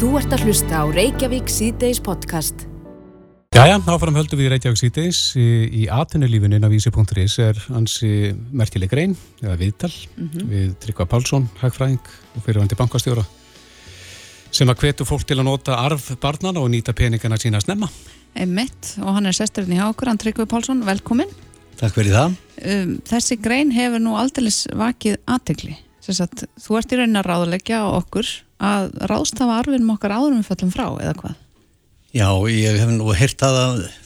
Þú ert að hlusta á Reykjavík síðdeis podcast. Jæja, áfram höldum við Reykjavík síðdeis. Í, í atunulífunin af vísi.is er hansi merkileg grein, eða viðtal, mm -hmm. við Tryggva Pálsson, hagfræðing og fyrirvandi bankastjóra, sem að hvetu fólk til að nota arf barnana og nýta peningana sína að snemma. Einmitt, og hann er sesturinn í ákur, hann Tryggva Pálsson, velkomin. Takk fyrir það. Um, þessi grein hefur nú aldrei vakið aðtegli. Þú ert í raunin að ráðleggja okkur að ráðstafa arfinum okkar áðurum við fallum frá, eða hvað? Já, ég hef nú heyrt að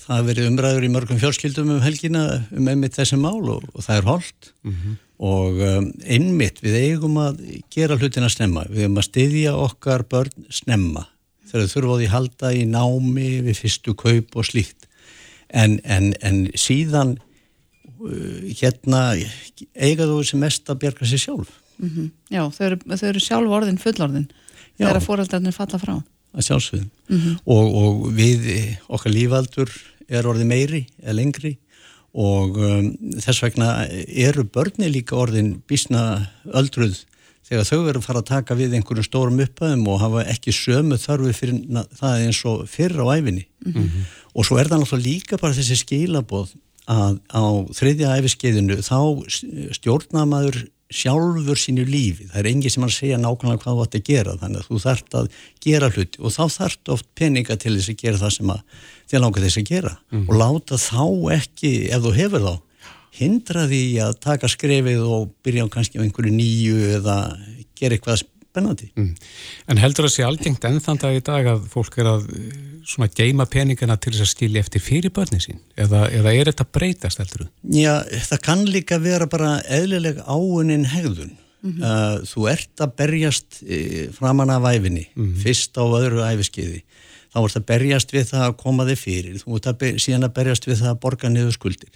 það hefur verið umræður í mörgum fjölskyldum um helgina um einmitt þessi mál og, og það er holdt mm -hmm. og um, einmitt við eigum að gera hlutina snemma, við eigum að styðja okkar börn snemma þegar þau þurfa á því halda í námi við fyrstu kaup og slíkt en, en, en síðan uh, hérna eiga þú sem mest að bjerga sér sjálf mm -hmm. Já, þau eru, þau eru sjálf orðin fullorðin þegar fóröldarnir falla frá. Að sjálfsögðum mm -hmm. og, og við okkar lífaldur er orðið meiri eða lengri. Og um, þess vegna eru börni líka orðin bísna öldruð þegar þau eru að fara að taka við einhverjum stórum upphæðum og hafa ekki sömu þarfi fyrir það eins og fyrir á æfinni mm -hmm. og svo er það náttúrulega líka bara þessi skilaboð að á þriðja æfiskeiðinu þá stjórnamaður sjálfur sínu lífi, það er engi sem að segja nákvæmlega hvað þú ætti að gera, þannig að þú þart að gera hluti og þá þart oft peninga til þess að gera það sem að þér langar þess að gera mm -hmm. og láta þá ekki, ef þú hefur þá hindra því að taka skrefið og byrja á kannski á einhverju nýju eða gera eitthvað spennandi. Mm. En heldur það sé algengt ennþann dag í dag að fólk er að svona geima peningana til þess að skilja eftir fyrir börni sín? Eða, eða er þetta breytast heldur þú? Já, það kann líka vera bara eðlileg áunin hegðun. Mm -hmm. uh, þú ert að berjast uh, framan af æfinni, mm -hmm. fyrst á öðru æfiskeiði. Þá ert að berjast við það að koma þig fyrir. Þú ert að síðan að berjast við það að borga niður skuldir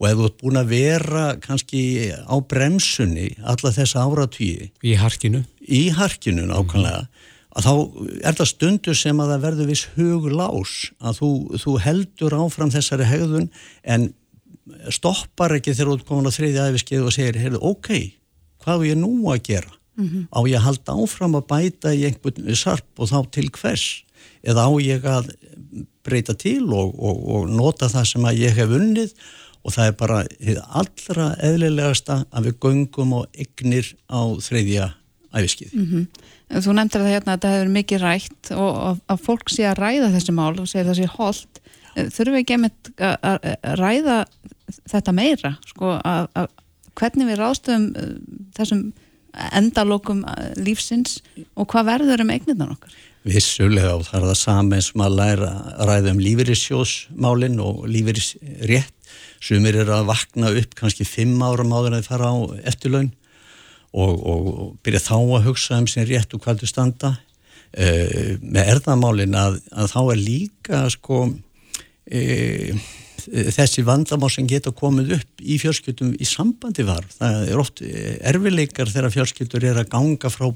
og ef þú ert búin að vera kannski á bremsunni alla þessa áratvíi í harkinu í harkinu nákvæmlega mm -hmm. Að þá er það stundu sem að það verður viss huglás að þú, þú heldur áfram þessari hegðun en stoppar ekki þegar þú komin á þriði æfiskeiðu og segir, heyrðu, ok hvað er ég nú að gera? Mm -hmm. á ég að halda áfram að bæta í einhvern sarp og þá til hvers? Eða á ég að breyta til og, og, og nota það sem að ég hef unnið? Og það er bara allra eðlilegasta að við göngum og egnir á þreyðja æfiskið. Mm -hmm. Þú nefndir það hérna að þetta hefur mikið rætt og að fólk sé að ræða þessi mál og segir það sé holdt. Þurfum við ekki að ræða þetta meira? Sko, að, að, hvernig við ráðstöfum uh, þessum endalokum uh, lífsins og hvað verður um eignirna okkar? Vissulega og það er það saman sem að læra að ræða um lífeyrissjósmálinn og lífeyrisrétt Sumir eru að vakna upp kannski fimm ára máður að fara á eftirlaun og, og, og byrja þá að hugsa um sin rétt og hvað þú standa. Uh, með erðamálin að, að þá er líka sko, uh, þessi vandamál sem geta komið upp í fjölskyldum í sambandi var. Það er oft erfileikar þegar fjölskyldur er að ganga frá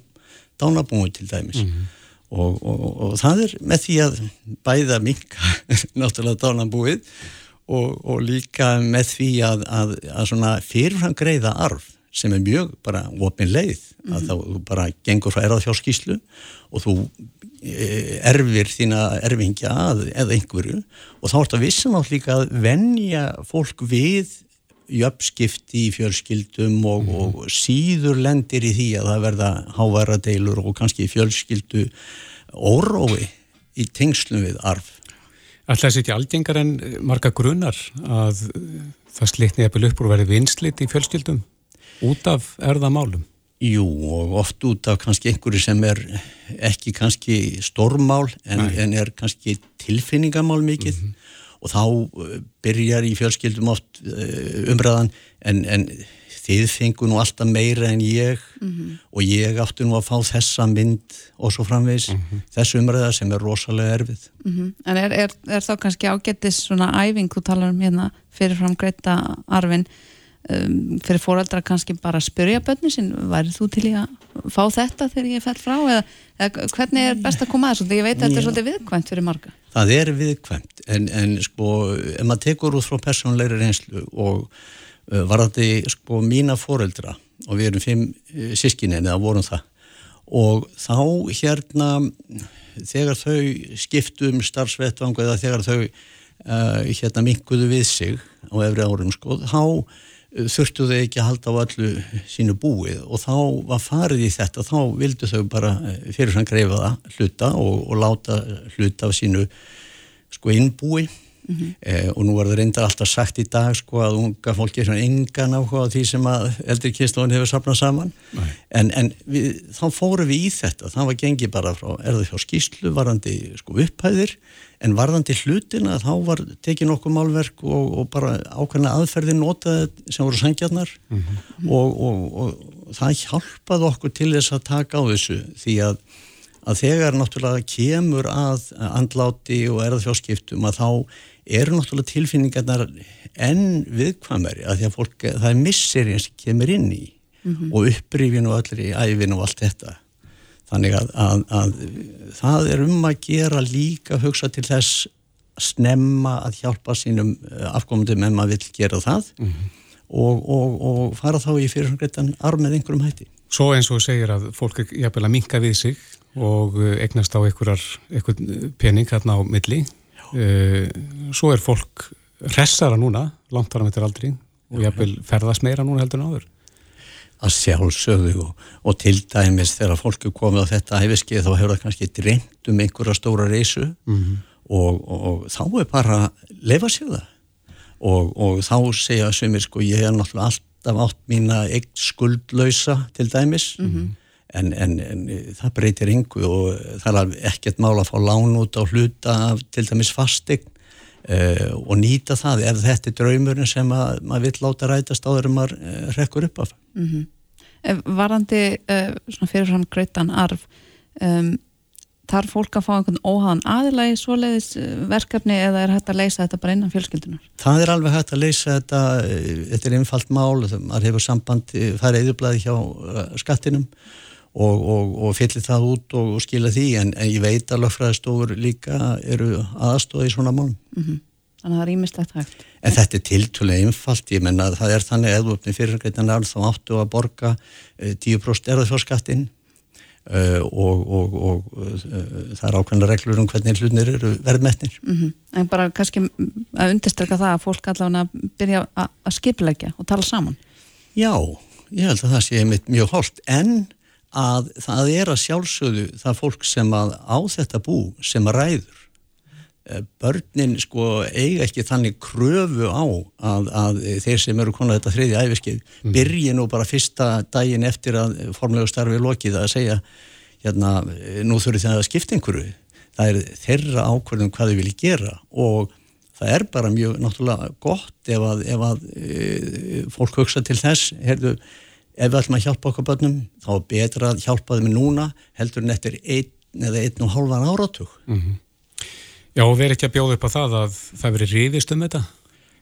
dánabúin til dæmis. Mm -hmm. og, og það er með því að bæða minka náttúrulega dánabúið og, og líka með því að, að, að svona fyrirfram greiða arf sem er mjög bara opin leið mm -hmm. að mhm. þá bara gengur frá erðafjárskíslu og þú e, erfir þína erfingja að, eða einhverju og þá er þetta vissan átt líka að vennja fólk við jöfnskipti í fjölskyldum og, mm -hmm. og síður lendir í því að það verða háværadeilur og kannski fjölskyldu órói í tengslum við arf Alltaf þessi ekki algengar en marga grunar að það slitni eppil upp úr verið vinslit í fjölskyldum út af erðamálum? Jú og oft út af kannski einhverju sem er ekki kannski stormál en, en er kannski tilfinningamál mikill mm -hmm. og þá eh, byrjar í fjölskyldum oft eh, umræðan en, en þið fengu nú alltaf meira en ég mm -hmm. og ég átti nú að fá þessa mynd og svo framvegs mm -hmm. þessu umræða sem er rosalega erfið mm -hmm. En er, er, er þá kannski ágættis svona æfing, þú talar um hérna fyrirfram greita arfin um, fyrir fóraldra kannski bara að spyrja bönni sin, værið þú til að fá þetta þegar ég fell frá? Eða, eða hvernig er best að koma að þessu, ég veit að þetta er svolítið viðkvæmt fyrir marga. Það er viðkvæmt en, en sko, ef maður tekur út frá persónleiri reynslu og Eh, varðandi sko mína foreldra og við erum fimm eh, sískinni eða vorum það og þá hérna þegar þau skiptum starfsvettvang eða þegar þau uh, hérna minkuðu við sig á efri árum sko, þá þurftu þau ekki að halda á allu sínu búið og þá var farið í þetta, þá vildu þau bara fyrir sann greifa það hluta og, og láta hluta af sínu sko innbúi Mm -hmm. eh, og nú er það reyndar alltaf sagt í dag sko að unga fólki er svona engan áhuga á því sem að eldri kynnslóðin hefur sapnað saman Nei. en, en við, þá fórum við í þetta það var gengið bara frá, er það hjá skýslu varðandi sko upphæðir en varðandi hlutina þá var tekið nokkuð málverk og, og bara ákveðna aðferðin notaði sem voru sangjarnar mm -hmm. og, og, og það hjálpaði okkur til þess að taka á þessu því að að þegar náttúrulega kemur að andláti og erðfjárskiptum að þá eru náttúrulega tilfinningarnar enn viðkvæmari að því að fólk, það er misserinn sem kemur inn í mm -hmm. og upprýfin og allir í æfin og allt þetta þannig að, að, að það er um að gera líka hugsa til þess snemma að hjálpa sínum eh, afkomundum en maður vil gera það mm -hmm. og, og, og fara þá í fyrirhengreitan arm með einhverjum hætti Svo eins og segir að fólk er jafnvel að minka við sig og eh, eignast á einhverjar pening hérna á milli Uh, svo er fólk hressara núna, langt ára með þetta aldrei og ég vil ferðast meira núna heldur en áður að sjálfsögðu og, og til dæmis þegar fólk er komið á þetta æfiskið þá hefur það kannski dreymt um einhverja stóra reysu mm -hmm. og, og, og þá er bara að lefa sér það og þá segja sumir sko ég er náttúrulega alltaf átt mína eitt skuldlausa til dæmis mm -hmm. En, en, en það breytir yngu og það er ekkert mála að fá lán út á hluta til dæmis fastegn uh, og nýta það ef þetta er draumurinn sem að, maður vill láta rætast áður en maður uh, rekkur upp af. Mm -hmm. Varandi uh, fyrirfram grötan arf, um, þarf fólk að fá einhvern óhagan aðilagi svoleiðis verkefni eða er hægt að leysa þetta bara innan fjölskyldunar? Það er alveg hægt að leysa þetta, þetta er einfalt mál, maður hefur samband, það er eðurblæði hjá skattinum og, og, og fyllir það út og, og skila því en, en ég veit að lögfræðistofur líka eru aðstóði í svona mál mm -hmm. Þannig að það er ímislegt hægt. En þetta er tiltúlega einfalt, ég menna það er þannig að eðvöfni fyrirgætana þá áttu að borga 10% erðarfjórskattinn uh, og uh, það er ákveðna reglur um hvernig hlunir eru verðmetnir. Mm -hmm. En bara kannski að undirstryka það að fólk allavega byrja að skipleggja og tala saman. Já, ég held að það sé mjög hóllt en að það er að sjálfsögðu það fólk sem að á þetta bú sem að ræður eh, börnin sko eiga ekki þannig kröfu á að, að þeir sem eru konar þetta þriði æfiskið mm. byrji nú bara fyrsta daginn eftir að formlegu starfi lokið að segja hérna nú þurfi það að skipta einhverju það er þeirra ákvörðum hvað þau vilja gera og það er bara mjög náttúrulega gott ef að, ef að e, fólk hugsa til þess heyrðu ef við ætlum að hjálpa okkur börnum þá er betra að hjálpa þeim núna heldur en eftir einn eða einn og hálfan áratug. Mm -hmm. Já og verið ekki að bjóða upp á það að það verið ríðist um þetta?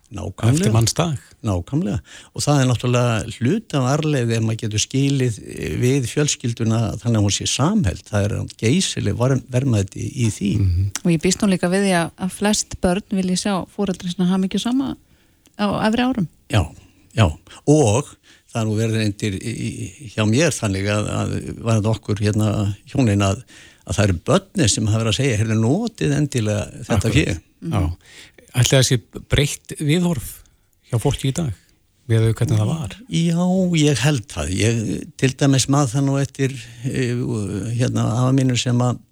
Nákvæmlega. eftir mannsdag Nákvæmlega. Og það er náttúrulega hlut af arleið ef maður getur skilið við fjölskylduna þannig að hún sé samhælt það er geysileg vermaði í því. Mm -hmm. Og ég býst nú líka við því að flest börn vilji sjá fóreldri sem hafa mikið sama á efri árum. Já, já. Og það er nú verið reyndir hjá mér þannig að, að var þetta okkur hérna hjónin að, að það eru börnir sem hafa verið að segja, hérna notið endilega þetta fyrir. Já, ætlaði þessi breytt viðhorf hjá fólki í dag, við hefur hvernig það var? Já, ég held það, ég til dæmis maður það nú eftir eh, hérna afa mínur sem að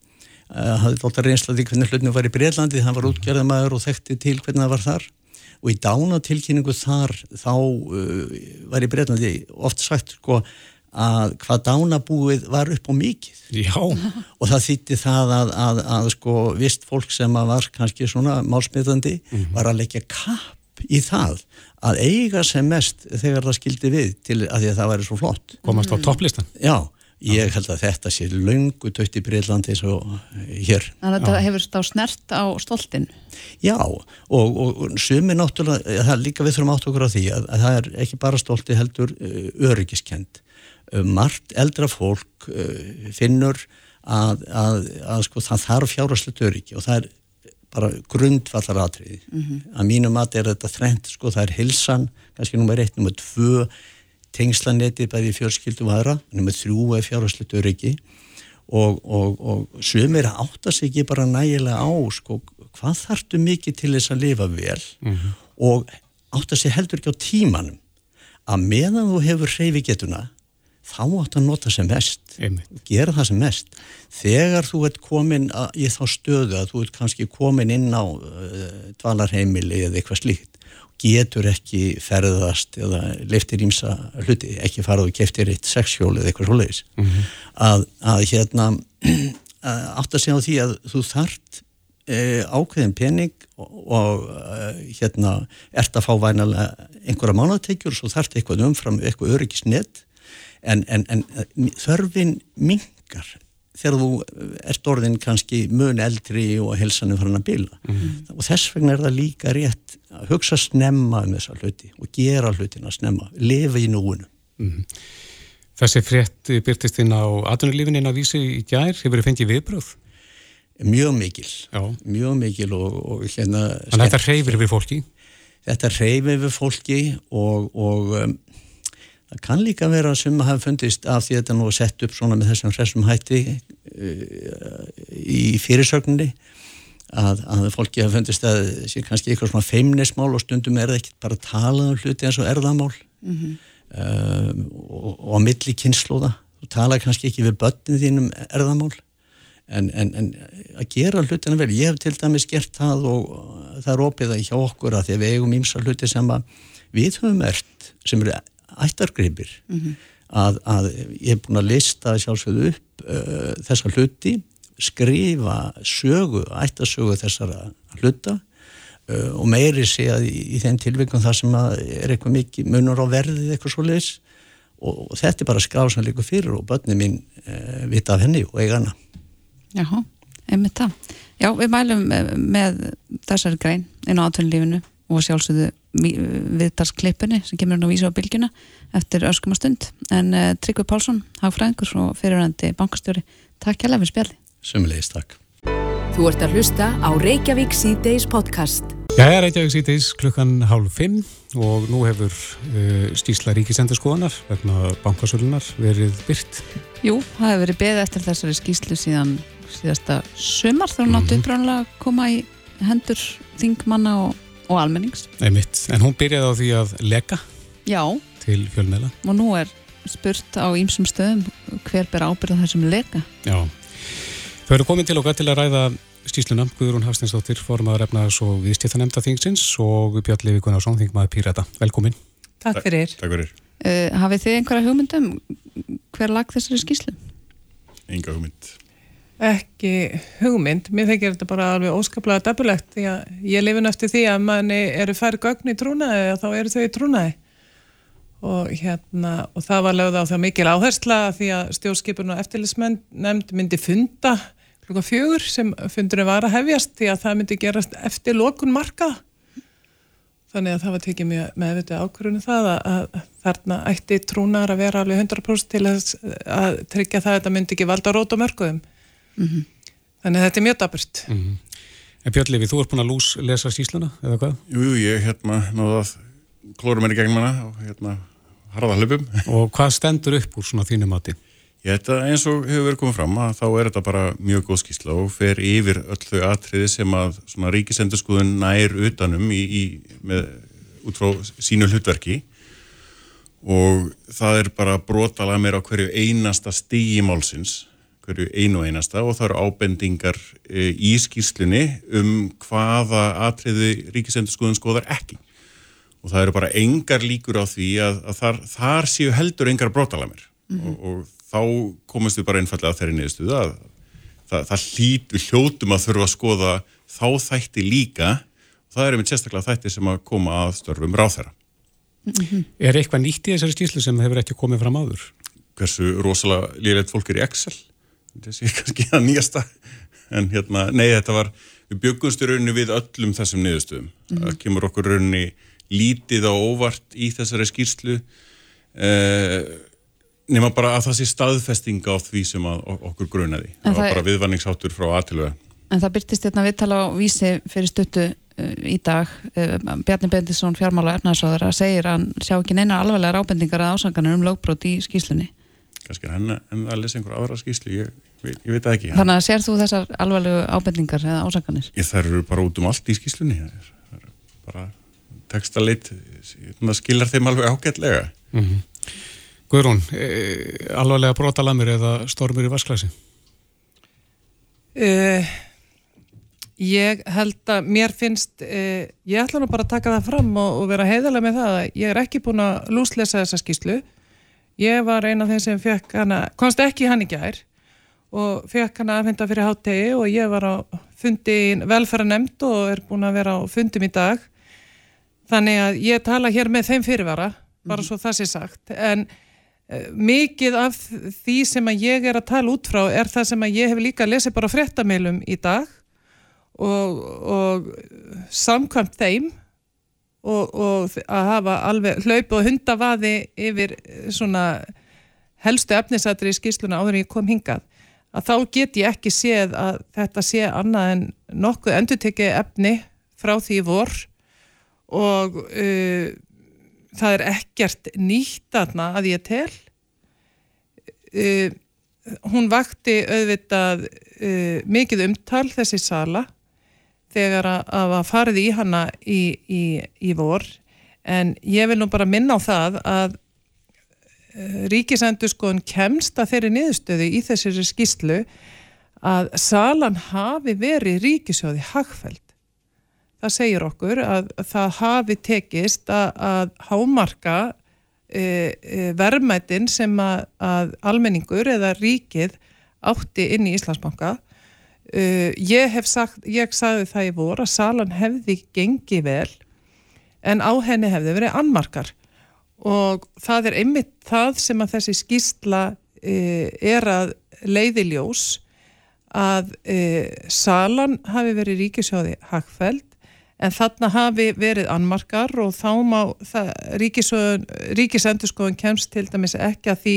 hafði alltaf reynslaði hvernig hlutinu var í Breitlandi, það var útgerðamæður og þekkti til hvernig það var þar og í dánatilkynningu þar þá uh, var í Breitlandi oft sagt sko að hvað dánabúið var upp á mikið. Já. og það þýtti það að, að, að sko vist fólk sem var kannski svona málsmiðandi mm -hmm. var að leggja kapp í það að eiga sem mest þegar það skildi við til að því að það væri svo flott. Komast á topplistan. Já Ég held að þetta sé lungu tött í Breitlandi og hér. Þannig að þetta hefur stáð snert á stoltin? Já, og, og, sumi náttúrulega, það er líka við þurfum átt okkur á því að, að það er ekki bara stolti heldur uh, öryggiskend. Uh, Mart eldra fólk uh, finnur að, að, að sko, það þarf fjárhastlegt öryggi og það er bara grundvallar atriði. Mm -hmm. Að mínu mat er þetta þrent, sko, það er hilsan, kannski nummer eitt, nummer tvö, tengslanetti bæði fjárskildum aðra, nummið þrjú er fjárhastlegt öryggi og, og, og sömur átta sig ekki bara nægilega á sko, hvað þartu mikið til þess að lifa vel -hmm. og átta sig heldur ekki á tímanum að meðan þú hefur hreyfi getuna þá átt að nota sem mest Einmitt. gera það sem mest þegar þú ert komin að, í þá stöðu að þú ert kannski komin inn á uh, dvalarheimili eða eitthvað slíkt getur ekki ferðast eða liftir ímsa hluti, ekki farað og keftir eitt sexhjól eða eitthvað svoleiðis. Mm -hmm. að, að hérna átt að segja á því að þú þart e, ákveðin pening og, og e, hérna ert að fá vænalega einhverja mánategjur og svo þart eitthvað umfram eitthvað öryggisnett en, en, en þörfin mingar þegar þú ert orðin kannski mun eldri og helsanum farin að bila mm -hmm. og þess vegna er það líka rétt að hugsa snemma um þessa hluti og gera hlutina snemma, lifa í núinu mm -hmm. Þessi frétt byrtist inn á aðunulífin inn á vísi í gær, hefur þið fengið viðbröð? Mjög mikil Já. mjög mikil og, og hérna Þannig að þetta reyfir við fólki? Þetta reyfir við fólki og, og um, Það kann líka vera sem hafa fundist af því að þetta nú er sett upp svona með þessum hressum hætti uh, í fyrirsögninni að, að fólki hafa fundist að það sé kannski eitthvað svona feimnismál og stundum er það ekki bara að tala um hluti eins og erðamál mm -hmm. uh, og, og á milli kynnslóða. Þú tala kannski ekki við börnin þínum erðamál en, en, en að gera hlutina vel. Ég hef til dæmis gert það og það er opið að hjá okkur að því að við eigum ímsa hluti sem við höfum ert sem eru ættargripir mm -hmm. að, að ég hef búin að lista sjálfsögðu upp uh, þessa hluti skrifa sögu, ættarsögu þessara hluta uh, og meiri sé að í, í þeim tilvíkum það sem er eitthvað mikið munur á verðið eitthvað svo leiðis og, og þetta er bara skráð sem líka fyrir og börnum mín uh, vita af henni og eigana Jáhá, einmitt það Já, við mælum uh, með þessari grein inn á átunlífinu og sjálfsögðu viðtalsklipunni sem kemur nú vísa á bylgjuna eftir öskuma stund. En uh, Tryggvi Pálsson, hagfræðingur og fyrirvændi bankastjóri, takk hjá lefum spjalli. Sumulegis, takk. Þú ert að hlusta á Reykjavík C-Days podcast. Já, ég er Reykjavík C-Days klukkan hálf fimm og nú hefur uh, stísla ríkisendurskoðanar vegna bankasölunar verið byrt Jú, það hefur verið beð eftir þessari skíslu síðan síðasta sömar þá mm -hmm. náttu uppræðanlega að koma í hendur þingmanna og og almennings. Einmitt. En hún byrjaði á því að leka Já. til fjölmiðla. Og nú er spurt á ýmsum stöðum hver ber ábyrða þessum leka. Já. Þau eru komin til okkar til að ræða skýsluna. Guðrún Hafstinsdóttir, formadur efnaðs og viðstéttanemnda þingsins og Björn Levi Gunnarsson, þingmaður Pírata. Velkomin. Takk fyrir. Takk fyrir. Uh, hafið þið einhverja hugmyndum hver lag þessari skýslu? Enga hugmynd ekki hugmynd, mér þykir þetta bara alveg óskaplega dapulegt því að ég lifin eftir því að manni eru færð gögn í trúnaði og þá eru þau í trúnaði. Og hérna og það var lögð á það mikil áhersla því að stjórnskipun og eftirlismenn nefnd myndi funda klukka fjögur sem fundurinn var að hefjast því að það myndi gerast eftir lokun marka. Þannig að það var tekið mjög meðvitið ákvörðinu það að, að þarna ætti trúnar að vera alveg 100% til að, að tryggja það að þetta myndi ekki valda rót og mörguðum Mm -hmm. Þannig að þetta er mjög daburt. Mm -hmm. En Björn Levi, þú ert búin að lús lesa skýsluna, eða hvað? Jú, jú, ég hérna náðu að klóra mér í gegnum hana og hérna harða hlupum. Og hvað stendur upp úr svona þínu mati? Ég þetta eins og hefur verið komið fram að þá er þetta bara mjög góð skýsla og fer yfir öll þau atriði sem að svona ríkisendurskúðun nær utanum í, í, með, út frá sínu hlutverki og það er bara brotalega meira á hverju einasta stígi málsins hverju einu og einasta og það eru ábendingar e, í skýrslunni um hvaða atriði ríkisendurskoðun skoðar ekki og það eru bara engar líkur á því að, að þar, þar séu heldur engar brótalamir mm -hmm. og, og þá komast við bara einfallega að þeirri niðurstuðu að það, það hlít, við hljótum að þurfa að skoða þá þætti líka og það eru með sérstaklega þætti sem að koma að störfum ráþæra. Mm -hmm. Er eitthvað nýtt í þessari skýrslu sem hefur ekki komið fram áður? Hversu rosalega liðlegt fólk er í Excel? Þessi er kannski að nýjasta. En hérna, nei þetta var við byggumst í rauninni við öllum þessum niðurstöðum. Mm -hmm. það kemur okkur rauninni lítið á óvart í þessari skýrslu. Eh, nema bara að það sé staðfestinga á því sem okkur grunaði. En það var bara viðvanningsháttur frá aðtilöða En það byrtist hérna viðtala á vísi fyrir stuttu uh, í dag. Uh, Bjarni Bendisson fjármála ernaðsáður að segir að hann sjá ekki neina alveglega ábendingar að ásanganur um lögbrót í skýslunni kannski henn en að lesa einhver aðra skýslu ég, ég, ég veit það ekki Þannig að sér þú þessar alvarlegu ábendingar eða ásakanir? Ég þær eru bara út um allt í skýslunni bara textalit skilar þeim alveg ágætlega mm -hmm. Guðrún e, alvarlega brotalamir eða stormur í vasklæsi? Uh, ég held að mér finnst uh, ég ætla nú bara að taka það fram og, og vera heiðalega með það að ég er ekki búin að lúslesa þessa skýslu ég var eina af þeim sem fekk hana komst ekki hann í gær og fekk hana aðfenda fyrir háttegi og ég var á fundi velferðanemnd og er búin að vera á fundum í dag þannig að ég tala hér með þeim fyrirvara bara mm. svo það sé sagt en uh, mikið af því sem að ég er að tala út frá er það sem að ég hef líka lesið bara fréttamilum í dag og, og samkvæmt þeim og, og að hafa alveg hlaup og hundavaði yfir svona helstu efnisættir í skýrsluna áður en ég kom hingað að þá get ég ekki séð að þetta sé annað en nokkuð endutekki efni frá því vor og uh, það er ekkert nýtt aðna að ég tel. Uh, hún vakti auðvitað uh, mikið umtal þessi sala þegar að að farið í hana í, í, í vor en ég vil nú bara minna á það að Eh, ríkisendurskóðun kemst að þeirri niðurstöðu í þessari skýslu að salan hafi verið ríkisjóði hagfæld. Það segir okkur að það hafi tekist að, að hámarka e, e, verðmætin sem að, að almenningur eða ríkið átti inn í Íslandsbanka. E, ég hef sagt, ég sagði það í vor að salan hefði gengið vel en á henni hefði verið annmarkar. Og það er einmitt það sem að þessi skýrsla e, er að leiðiljós að e, salan hafi verið ríkisjóði hagfæld en þarna hafi verið annmarkar og þá má ríkisendurskóðun kemst til dæmis ekki að því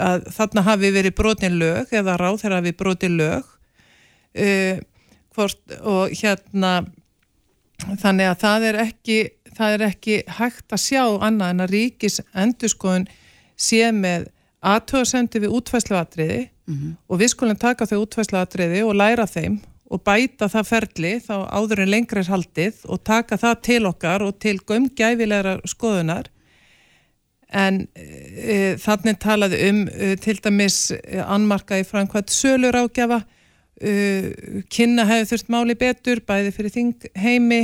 að þarna hafi verið brotin lög eða ráð þegar hafi brotin lög e, hvort, og hérna þannig að það er ekki það er ekki hægt að sjá annað en að ríkis endurskoðun sé með aðtöðasendi við útfæsluatriði mm -hmm. og við skulum taka þau útfæsluatriði og læra þeim og bæta það ferli þá áður en lengri er haldið og taka það til okkar og til gömgæfilegra skoðunar en e, þannig talaði um e, til dæmis e, anmarka í framkvæmt sölur ágjafa e, kynna hefur þurft máli betur bæði fyrir þing heimi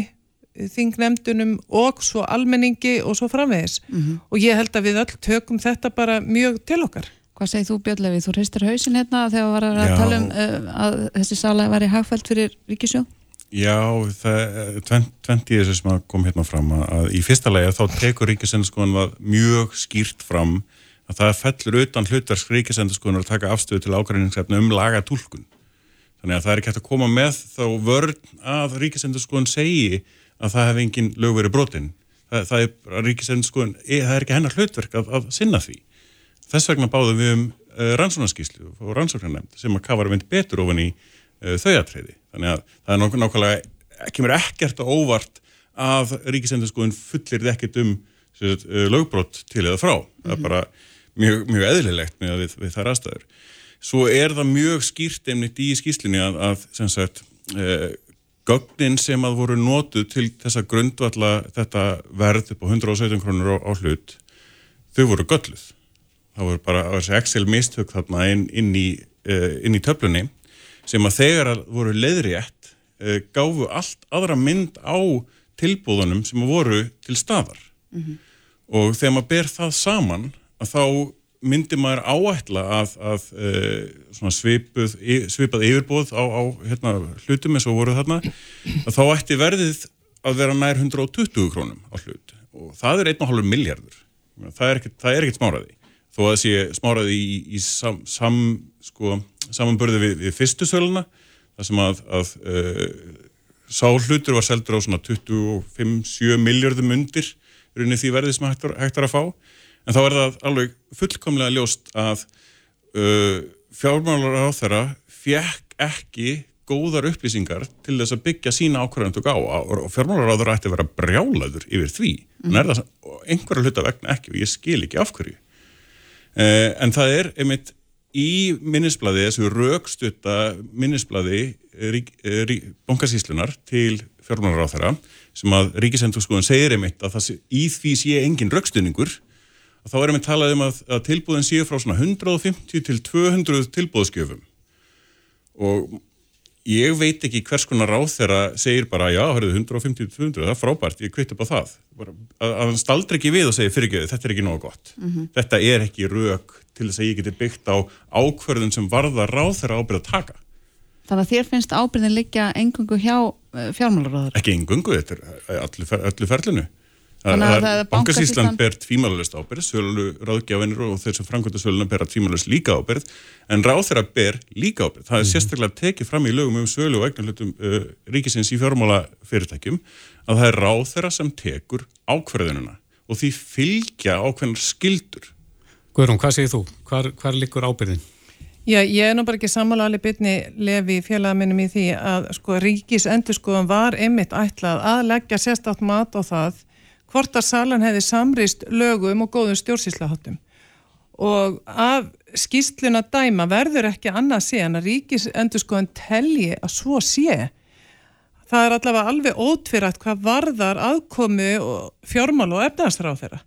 þingnefndunum og svo almenningi og svo framvegis mm -hmm. og ég held að við öll tökum þetta bara mjög til okkar. Hvað segir þú Björnlefi? Þú reistir hausin hérna þegar við varum að tala um uh, að þessi sala væri hagfælt fyrir Ríkisjó? Já, það tventi þessu sem kom hérna fram að í fyrsta lega þá tekur Ríkisendurskoðan mjög skýrt fram að það fellur utan hlutversk Ríkisendurskoðan að taka afstöðu til ágræningsefni um laga tólkun. Þannig að það er ekki hægt að koma með þá vörn að Ríkisendurskoðan segi að það hef engin lög verið brotin það, það er ríkisendurskoðun e, það er ekki hennar hlutverk að, að sinna því þess vegna báðum við um uh, rannsóknarskíslu og rannsóknarnemnd sem að kafara mynd betur ofan í uh, þauðatriði þannig að það er nokkuð nákvæmlega kemur ekkert og óvart að ríkisendurskoðun fullir ekkert um uh, lögbrot til eða frá mm -hmm. það er mhm. bara mjög, mjög eðlilegt með við, við þar aðstæður svo er það mjög skýrt einmitt í skíslunni að, að sem sagt gögnin sem að voru nótuð til þessa grundvalla þetta verð upp á 117 krónur á, á hlut þau voru gölluð það voru bara þessi Excel mistök þarna inn, inn í, uh, í töflunni sem að þegar að voru leiðrétt uh, gáfu allt aðra mynd á tilbúðunum sem voru til staðar mm -hmm. og þegar maður ber það saman að þá myndi maður áætla að, að uh, svipuð, svipað yfirbóð á, á hérna, hlutum eins og voru þarna að þá ætti verðið að vera nær 120 krónum á hlut. Og það er 1,5 miljardur það er ekkert, er smáraði þó að sé smáraði í, í sam, sam, sko, samanbörði við, við fyrstu söluna þar sem að, að uh, sá hlutur var seldur á svona 25-7 miljardum undir því verðið sem hægt, er að fá en þá er það alveg fullkomlega ljóst að uh, fjármálar á þeirra fjekk ekki góðar upplýsingar til þess að byggja sína ákvarðandu gá og fjármálar á þeirra ætti að vera brjálaður yfir því mm. en er það einhverja hluta vegna ekki og ég skil ekki af hverju uh, en það er einmitt í minnisbladi, þessu raukstutta minnisbladi rík, bankasíslunar til fjármálaráð þeirra sem að ríkisendurskóðan segir einmitt að það, í því sé engin raukstunningur þá erum við talað um að, að tilbúðin séu frá svona 150 til 200 tilbúðskjöfum og ég veit ekki hvers konar ráð þeirra segir bara já, hörruðu 150-200, það er frábært, ég kvitt upp á það. Bara, að, að hann staldri ekki við og segir fyrirgjöðu, þetta er ekki nógu gott. Mm -hmm. þetta er ekki rauk til þess að ég geti byggt á ákverðun sem varða ráð þeirra ábyrð að taka. Þannig að þér finnst ábyrðin liggja engungu hjá eh, fjármálaráður? Ekki engungu, þetta er öllu, öllu ferlinu Bankasísland ber tvímálarist ábyrð, sölu ráðgjáfinir og þeir sem framkvæmda söluna ber að tvímálarist líka ábyrð, en ráð þeirra ber líka ábyrð. Það er mm. sérstaklega tekið fram í lögum um sölu og eignarlutum uh, ríkisins í fjármála fyrirtækjum að það er ráð þeirra sem tekur ákverðununa og því fylgja ákveðnar skildur. Guðrún, hvað segir þú? Hvar, hvar likur ábyrðin? Já, ég er nú bara ekki sammála alveg byrni lefi félagaminnum í því að sko ríkis endurskoðan var einmitt ætlað að leggja sérstátt mat á það hvort að salan hefði samrýst lögum og góðum stjórnsýslaháttum og af skýstluna dæma verður ekki annað sé en að ríkis endur sko en telji að svo sé. Það er allavega alveg ótvirætt hvað varðar aðkomi fjármál og efnaðsráð þeirra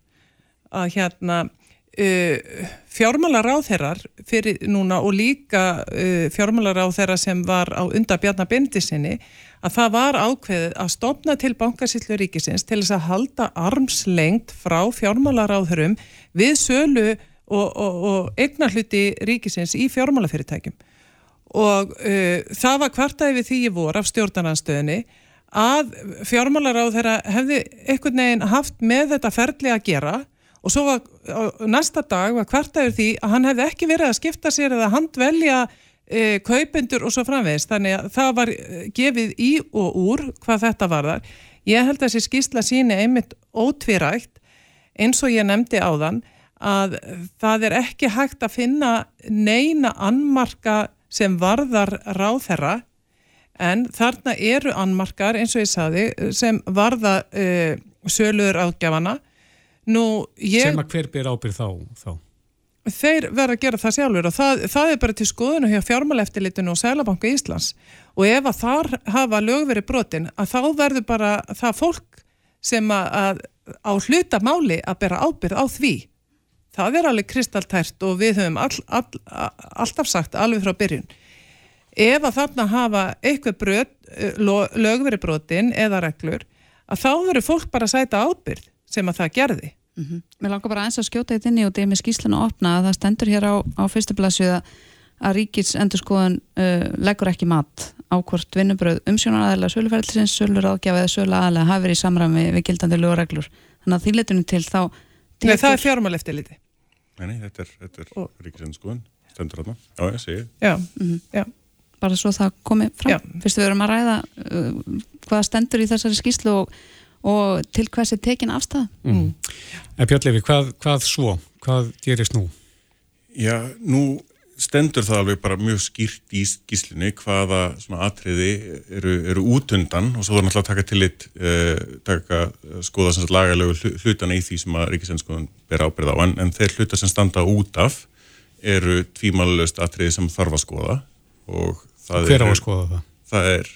að hérna uh, fjármálaráð þeirrar fyrir núna og líka uh, fjármálaráð þeirra sem var á undabjarnar bindisinni að það var ákveðið að stopna til bankasýtlu ríkisins til þess að halda armslengt frá fjármálaráðurum við sölu og, og, og egna hluti ríkisins í fjármálafyrirtækjum. Og uh, það var kvartaði við því í vor af stjórnarnanstöðinni að fjármálaráðura hefði einhvern veginn haft með þetta ferli að gera og svo var næsta dag var kvartaður því að hann hefði ekki verið að skipta sér eða handvelja e, kaupendur og svo framvegist þannig að það var e, gefið í og úr hvað þetta var þar ég held að þessi skýrsla síni einmitt ótvirægt eins og ég nefndi á þann að það er ekki hægt að finna neina annmarka sem varðar ráðherra en þarna eru annmarkar eins og ég saði sem varða uh, söluður ágjafana ég, sem að hver byr ábyrð þá, þá? Þeir verða að gera það sjálfur og það, það er bara til skoðunu hjá fjármáleftilitinu og Sælabanka Íslands. Og ef að þar hafa lögveri brotin að þá verður bara það fólk sem að, að á hlutamáli að bera ábyrð á því. Það er alveg kristaltært og við höfum all, all, alltaf sagt alveg frá byrjun. Ef að þarna hafa eitthvað brot, eh, lögveri brotin eða reglur að þá verður fólk bara að sæta ábyrð sem að það gerði Mm -hmm. Mér langar bara eins að skjóta þetta inn í og það er með skýslinu að opna að það stendur hér á, á fyrsta blæsu að, að ríkits endurskoðun uh, leggur ekki mat á hvort vinnubröð umsjónaraðilega söluferðlisins, söluraðgjaf eða söluaðilega hafi verið í samræmi við gildandi lögureglur. Þannig að því letunum til þá tekur... Nei, það er fjármál eftir liti. Nei, nei, þetta er, er og... ríkits endurskoðun stendur þarna. Já, ég segi. Já, mm -hmm. já. Bara svo það komið fram. Fyrstu við verum að ræða uh, hvaða stendur í þessari skýslu og og til hversi tekin afstæð mm. mm. En Björnlefi, hvað, hvað svo? Hvað gerist nú? Já, nú stendur það alveg bara mjög skýrt í gíslinni hvaða svona atriði eru, eru útundan og svo er náttúrulega að taka til eitt eh, taka skoða sem lagalögu hlutana í því sem að Ríkisendskoðun ber ábyrða á en, en þeir hluta sem standa út af eru tvímálulegst atriði sem þarf að skoða og það Hver er... Hver á að skoða það? Það er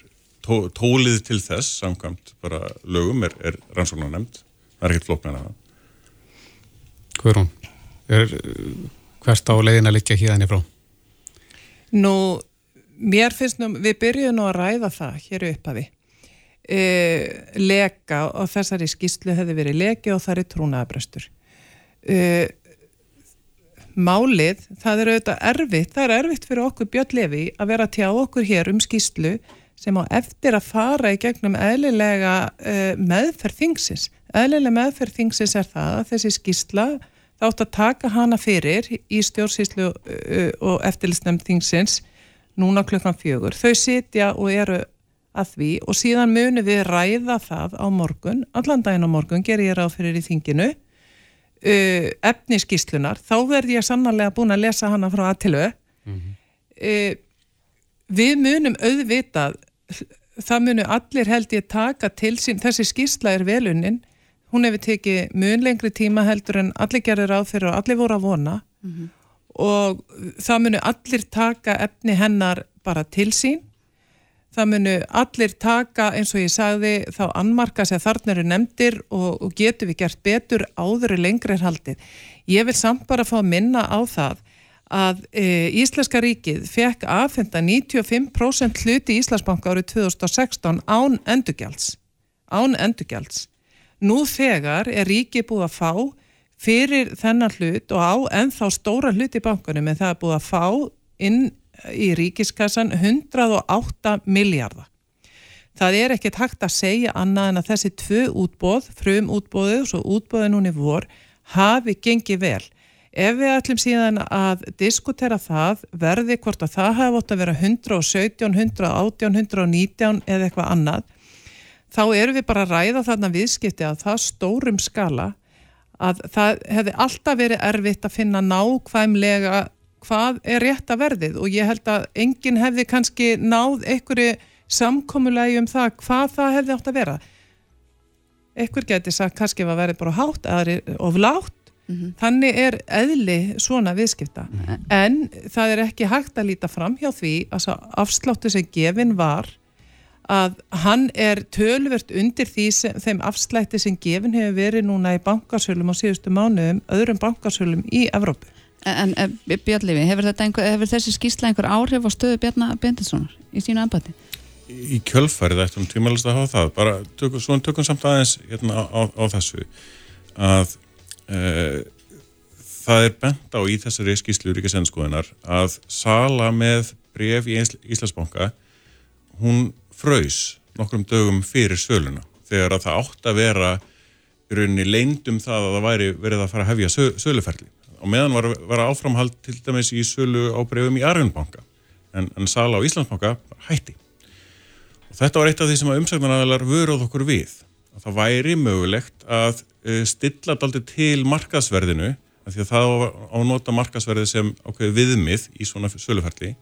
tó, tólið til þess samkvæmt bara lögum er, er rannsóknar nefnd það er ekkert flóknar að það Hverjum? Er hvert á leiðin að liggja híðan í frá? Nú, mér finnst nú, við byrjum nú að ræða það hér upp að við e, leka og þessari skýslu hefði verið leki og það er trúnaðabröstur e, Málið, það er auðvitað erfitt, það er erfitt fyrir okkur Björn Levi að vera tjá okkur hér um skýslu sem á eftir að fara í gegnum eðlilega uh, meðferð þingsins. Eðlilega meðferð þingsins er það að þessi skýrsla þátt að taka hana fyrir í stjórnsýslu uh, og eftirlistnefn þingsins núna klukkan fjögur. Þau sitja og eru að því og síðan munu við ræða það á morgun, allan daginn á morgun ger ég ráð fyrir í þinginu uh, efni skýrslunar, þá verð ég sannarlega búin að lesa hana frá aðtilögu mm -hmm. Við munum auðvitað það munu allir held ég taka til sín, þessi skýrsla er velunnin, hún hefur tekið mun lengri tíma heldur en allir gerir áfyrir og allir voru að vona mm -hmm. og það munu allir taka efni hennar bara til sín það munu allir taka eins og ég sagði þá annmarka sem þarna eru nefndir og, og getur við gert betur áður í lengri haldið. Ég vil samt bara fá að minna á það að e, Íslenska ríkið fekk aðfenda 95% hluti í Íslandsbanka árið 2016 án endugjalds. Án endugjalds. Nú þegar er ríkið búið að fá fyrir þennan hlut og á ennþá stóra hlut í bankunum en það er búið að fá inn í ríkiskassan 108 miljardar. Það er ekkert hægt að segja annað en að þessi tvö útbóð, frum útbóðu og svo útbóðu núni vor, hafi gengið vel. Ef við ætlum síðan að diskutera það, verði hvort að það hafi ótt að vera 117, 118, 119 eða eitthvað annað, þá erum við bara að ræða þarna viðskipti að það stórum skala að það hefði alltaf verið erfitt að finna nákvæmlega hvað er rétt að verðið. Og ég held að enginn hefði kannski náð einhverju samkommulegi um það hvað það hefði átt að vera. Einhver geti sagt kannski að verði bara hátt eða oflátt mm -hmm. þannig er eðli svona viðskipta mm -hmm. en það er ekki hægt að líta fram hjá því að afsláttu sem gefin var að hann er tölvert undir því sem, þeim afslætti sem gefin hefur verið núna í bankarsölum á síðustu mánuðum, öðrum bankarsölum í Evrópu En, en Björnlefi, hefur, hefur þessi skýrsla einhver áhrif á stöðu Bjarnar Bendilssonar í sínu ennbæti? Í kjölfarið ættum tímalist að hafa það, bara tökum, svona tökum samt aðeins hérna, á, á þessu að e, það er bent á í þessari skýrslu ríkisendskoðunar að sala með bref í Íslandsbanka hún fröys nokkrum dögum fyrir söluna þegar að það átt að vera í rauninni leindum það að það væri verið að fara að hefja söluferli og meðan var, var áframhald til dæmis í sölu ábreyfum í Arjunbanka en, en sala á Íslandsbanka hætti. Og þetta var eitt af því sem að umsæknarnaðalar vöruð okkur við að það væri mögulegt að stilla daldi til markasverðinu af því að það á að nota markasverði sem ákveði viðmið í svona söluferli.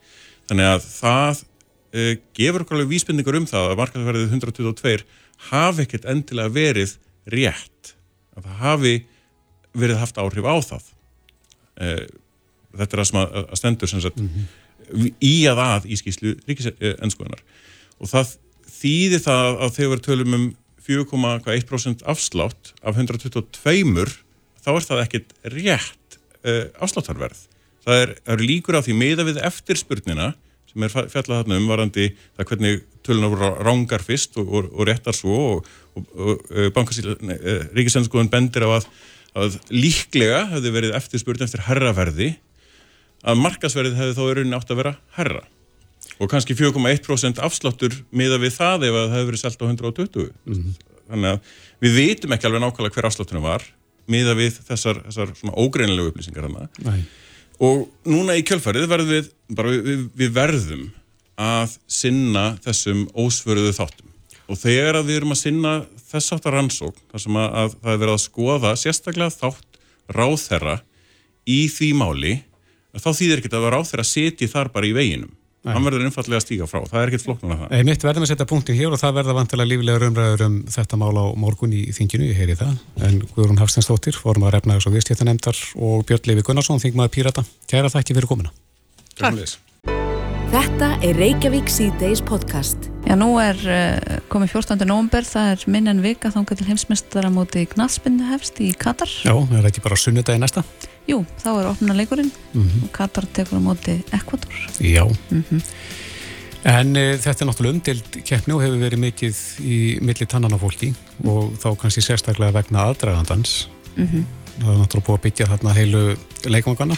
Þannig að það uh, gefur okkur alveg vísbendingur um það að markasverðið 122 hafi ekkert endilega verið rétt að það hafi verið haft áhrif á það. Eh, þetta er sem að, að stendur sem sagt, mm -hmm. í að að í skýslu ríkisenskuðunar og það þýðir það að þegar við tölum um 4,1% afslátt af 122 þá er það ekkit rétt uh, afsláttarverð. Það er, er líkur af því meða við eftirspurnina sem er fjallað þarna um varandi það hvernig tölun á rángar fyrst og, og, og réttar svo og, og uh, ríkisenskuðun bendir á að að líklega hefði verið eftirspurt eftir herraverði að markasverðið hefði þá í rauninni átt að vera herra og kannski 4,1% afsláttur miða við það ef það hefði verið selgt á 120 mm -hmm. þannig að við veitum ekki alveg nákvæmlega hver afsláttunum var miða við þessar, þessar svona ógreinlegu upplýsingar og núna í kjölfarið verðum við, við, við verðum að sinna þessum ósvöruðu þáttum og þegar að við erum að sinna þess aftar rannsókn, þar sem að, að það er verið að skoða sérstaklega þátt ráþherra í því máli þá þýðir ekki að ráþherra seti þar bara í veginum. Hann verður einfallega að stíga frá, það er ekkert flokknuna það. Mitt verðum að setja punktin hér og það verða vantilega lífilega umræður um þetta mál á morgun í þinginu, ég heyri það. En Guðrún Hafstensdóttir, fórum að refna þess að viðstjættanemdar og Björn Levi Gunnarsson þingmaður Pírata, kæra þakki fyrir komina Takk. Þetta er Reykjavík C-Days podcast Já, nú er uh, komið 14. november, það er minn en vika þángar til heimsmestara móti Gnaðspindu hefst í Katar. Já, það er ekki bara sunnudagi næsta. Jú, þá er opna leikurinn mm -hmm. og Katar tekur á móti Ekvator. Já, mm -hmm. en uh, þetta er náttúrulega umdild keppni og hefur verið mikið í milli tannan á fólki mm -hmm. og þá kannski sérstaklega vegna aðdragandans. Mhm. Það er náttúrulega búið að byggja þarna heilu leikmangana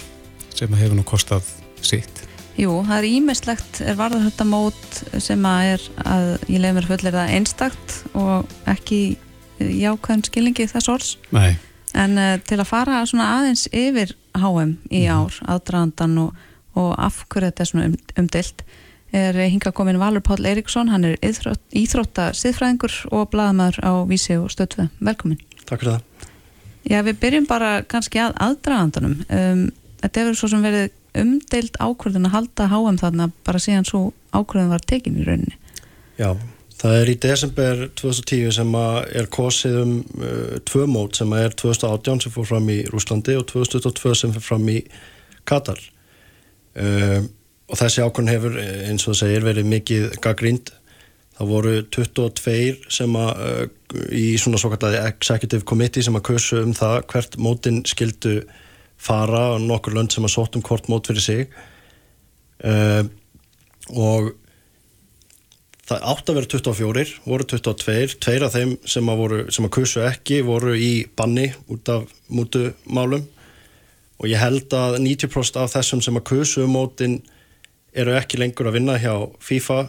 sem hefur nú kostað sitt. Jú, það er ímestlegt er varða þetta mót sem að er að ég lef mér fullir það einstakt og ekki jákvæðum skilningi þess orðs Nei. en uh, til að fara aðeins yfir HM í mhm. ár mm. aðdraðandan og, og afhverju þetta er svona um, umdilt er hinga komin Valur Pál Eiríksson hann er íþrótt, íþrótta siðfræðingur og bladamæður á Vísi og Stöðve velkomin. Takk fyrir það Já, við byrjum bara kannski að aðdraðandanum um, þetta hefur svo sem verið umdeild ákvörðun að halda HM þarna bara síðan svo ákvörðun var tekin í rauninni? Já, það er í desember 2010 sem er kosið um uh, tvö mót sem er 2018 sem fór fram í Rúslandi og 2022 sem fór fram í Katar. Um, og þessi ákvörn hefur eins og það segir verið mikið gaggrínd það voru 22 sem að uh, í svona svo kalladi executive committee sem að kursu um það hvert mótin skildu fara og nokkur lönd sem að sótt um hvort mót fyrir sig. Uh, og það átt að vera 24, voru 22 tveir. Af þeim sem að, voru, sem að kursu ekki voru í banni út af mútumálum. Og ég held að 90% af þessum sem að kursu um mótin eru ekki lengur að vinna hjá FIFA.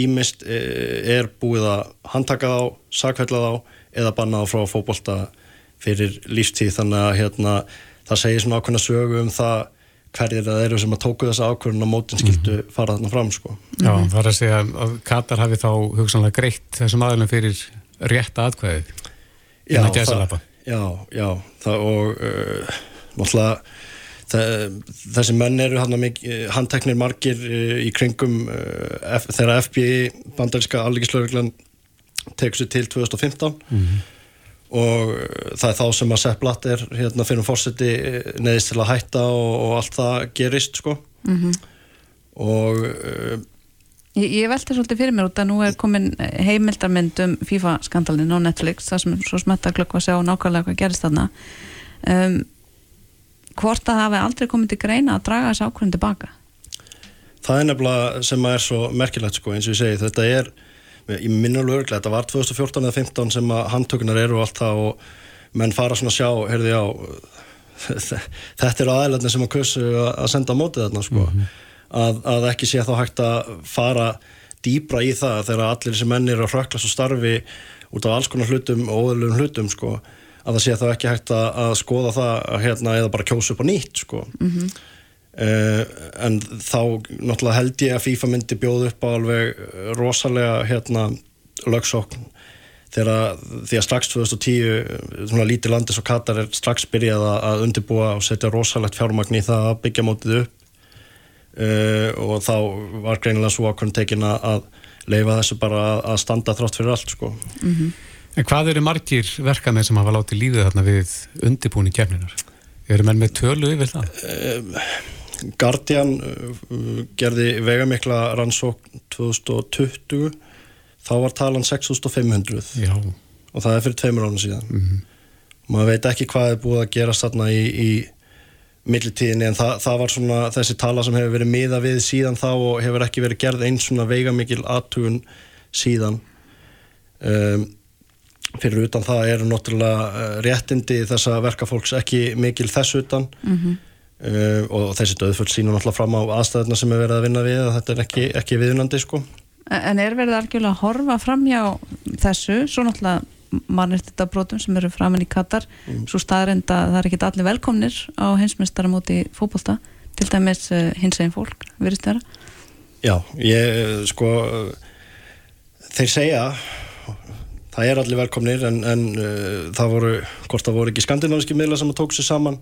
Ímist er búið að handtaka þá, sakveitla þá eða banna þá frá fókbólta fyrir lífstíð. Þannig að hérna, það segir svona ákveðna sögu um það hverjir það eru sem að tóku þessa ákvörðun og mótin skildu mm -hmm. fara þarna fram sko. Já, það er að segja að Katar hafi þá hugsanlega greitt þessum aðlum fyrir rétta atkvæðið Já, það, já, já það, og uh, náttúrulega þessi menn eru handteknir margir uh, í kringum uh, þegar FBI bandaríska alligislauglan tegur sér til 2015 mm -hmm og það er þá sem að Sepp Blatter hérna fyrir fórseti neðist til að hætta og, og allt það gerist sko. Mm -hmm. og uh, Ég, ég veldi svolítið fyrir mér út að nú er komin heimildarmynd um FIFA skandalinn á Netflix það sem er svo smetta klokk að sjá nákvæmlega hvað gerist þarna. Um, hvort að það hefði aldrei komið til greina að draga þessu ákvörðin tilbaka? Það er nefnilega sem að er svo merkilegt sko eins og ég segi þetta er ég minna alveg örglega, þetta var 2014 eða 2015 sem að handtökunar eru og allt það og menn fara svona að sjá, heyrði á þetta eru aðeinslega sem að kursu að senda á mótið þarna sko, mm -hmm. að, að ekki sé þá hægt að fara dýbra í það þegar allir þessi menn eru að hrökla svo starfi út af alls konar hlutum og óðurlegum hlutum sko, að það sé þá ekki hægt að, að skoða það að hérna eða bara kjósa upp á nýtt sko mm -hmm. Uh, en þá náttúrulega held ég að FIFA myndi bjóð upp á alveg rosalega hérna lögsókn þegar því að strax 2010 svona lítið landi svo Katar er strax byrjað að undirbúa og setja rosalegt fjármagn í það að byggja mótið upp uh, og þá var greinilega svo ákveðin tekin að leifa þessu bara að standa þrátt fyrir allt sko mm -hmm. En hvað eru margir verkefni sem hafa látið lífið þarna við undirbúni kemninar? Eru menn með tölu yfir það? Uh, Guardian uh, gerði vegamikla rannsókn 2020 þá var talan 6500 Já. og það er fyrir tveimur ánum síðan mm -hmm. maður veit ekki hvað er búið að gera stanna í, í millitíðinni en það, það var svona þessi tala sem hefur verið miða við síðan þá og hefur ekki verið gerð eins svona veigamikil aðtugun síðan um, fyrir utan það eru náttúrulega uh, réttindi þessa verkafólks ekki mikil þess utan mm -hmm. Uh, og þessi döðfull sínum alltaf fram á aðstæðuna sem er verið að vinna við að þetta er ekki, ekki viðunandi sko. En er verið algjörlega að horfa fram hjá þessu, svo náttúrulega mannirtita brotum sem eru framann í Katar mm. svo staðrind að það er ekki allir velkomnir á heimsmyndstarmóti fókbólta til dæmis uh, hins eginn fólk virðist þeirra? Já, ég sko þeir segja það er allir velkomnir en, en uh, það voru, hvort það voru ekki skandinaviski miðla sem tók sér saman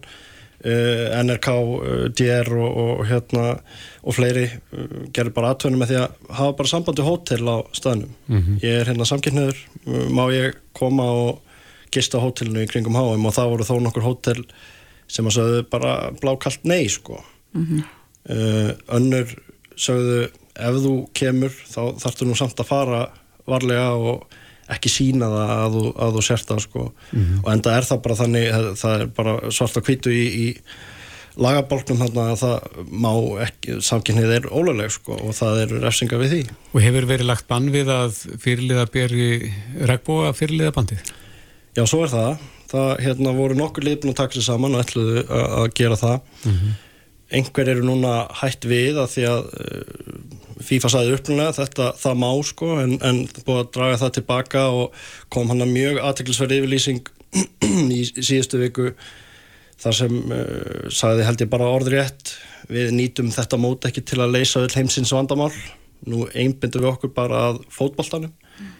NRK, uh, DR og, og, hérna, og fleiri uh, gerir bara aðtöðunum með því að hafa bara sambandi hótel á staðnum mm -hmm. ég er hérna samkynniður, má ég koma og gista hótelinu í kringum háum og það voru þó nokkur hótel sem að sögðu bara blákallt nei sko mm -hmm. önnur sögðu ef þú kemur þá þarfst þú nú samt að fara varlega og ekki sína það að þú, að þú sért það sko. mm -hmm. og enda er það bara þannig það er bara svarta kvítu í, í lagabálknum þannig að það má ekki, samkynnið er ólega sko, og það eru refsinga við því Og hefur verið lagt bann við að fyrirliða beri regnbúa fyrirliða bandið? Já, svo er það það hérna, voru nokkur liðbúin að taka sér saman og ætluðu að gera það mm -hmm. einhver eru núna hætt við að því að FIFA saði upplulega þetta það má sko en, en búið að draga það tilbaka og kom hann að mjög aðteklisverði yfirlýsing í síðustu viku þar sem uh, saði held ég bara orðrétt við nýtum þetta mót ekki til að leysa öll heimsins vandamál nú einbindum við okkur bara að fótballtanum mm.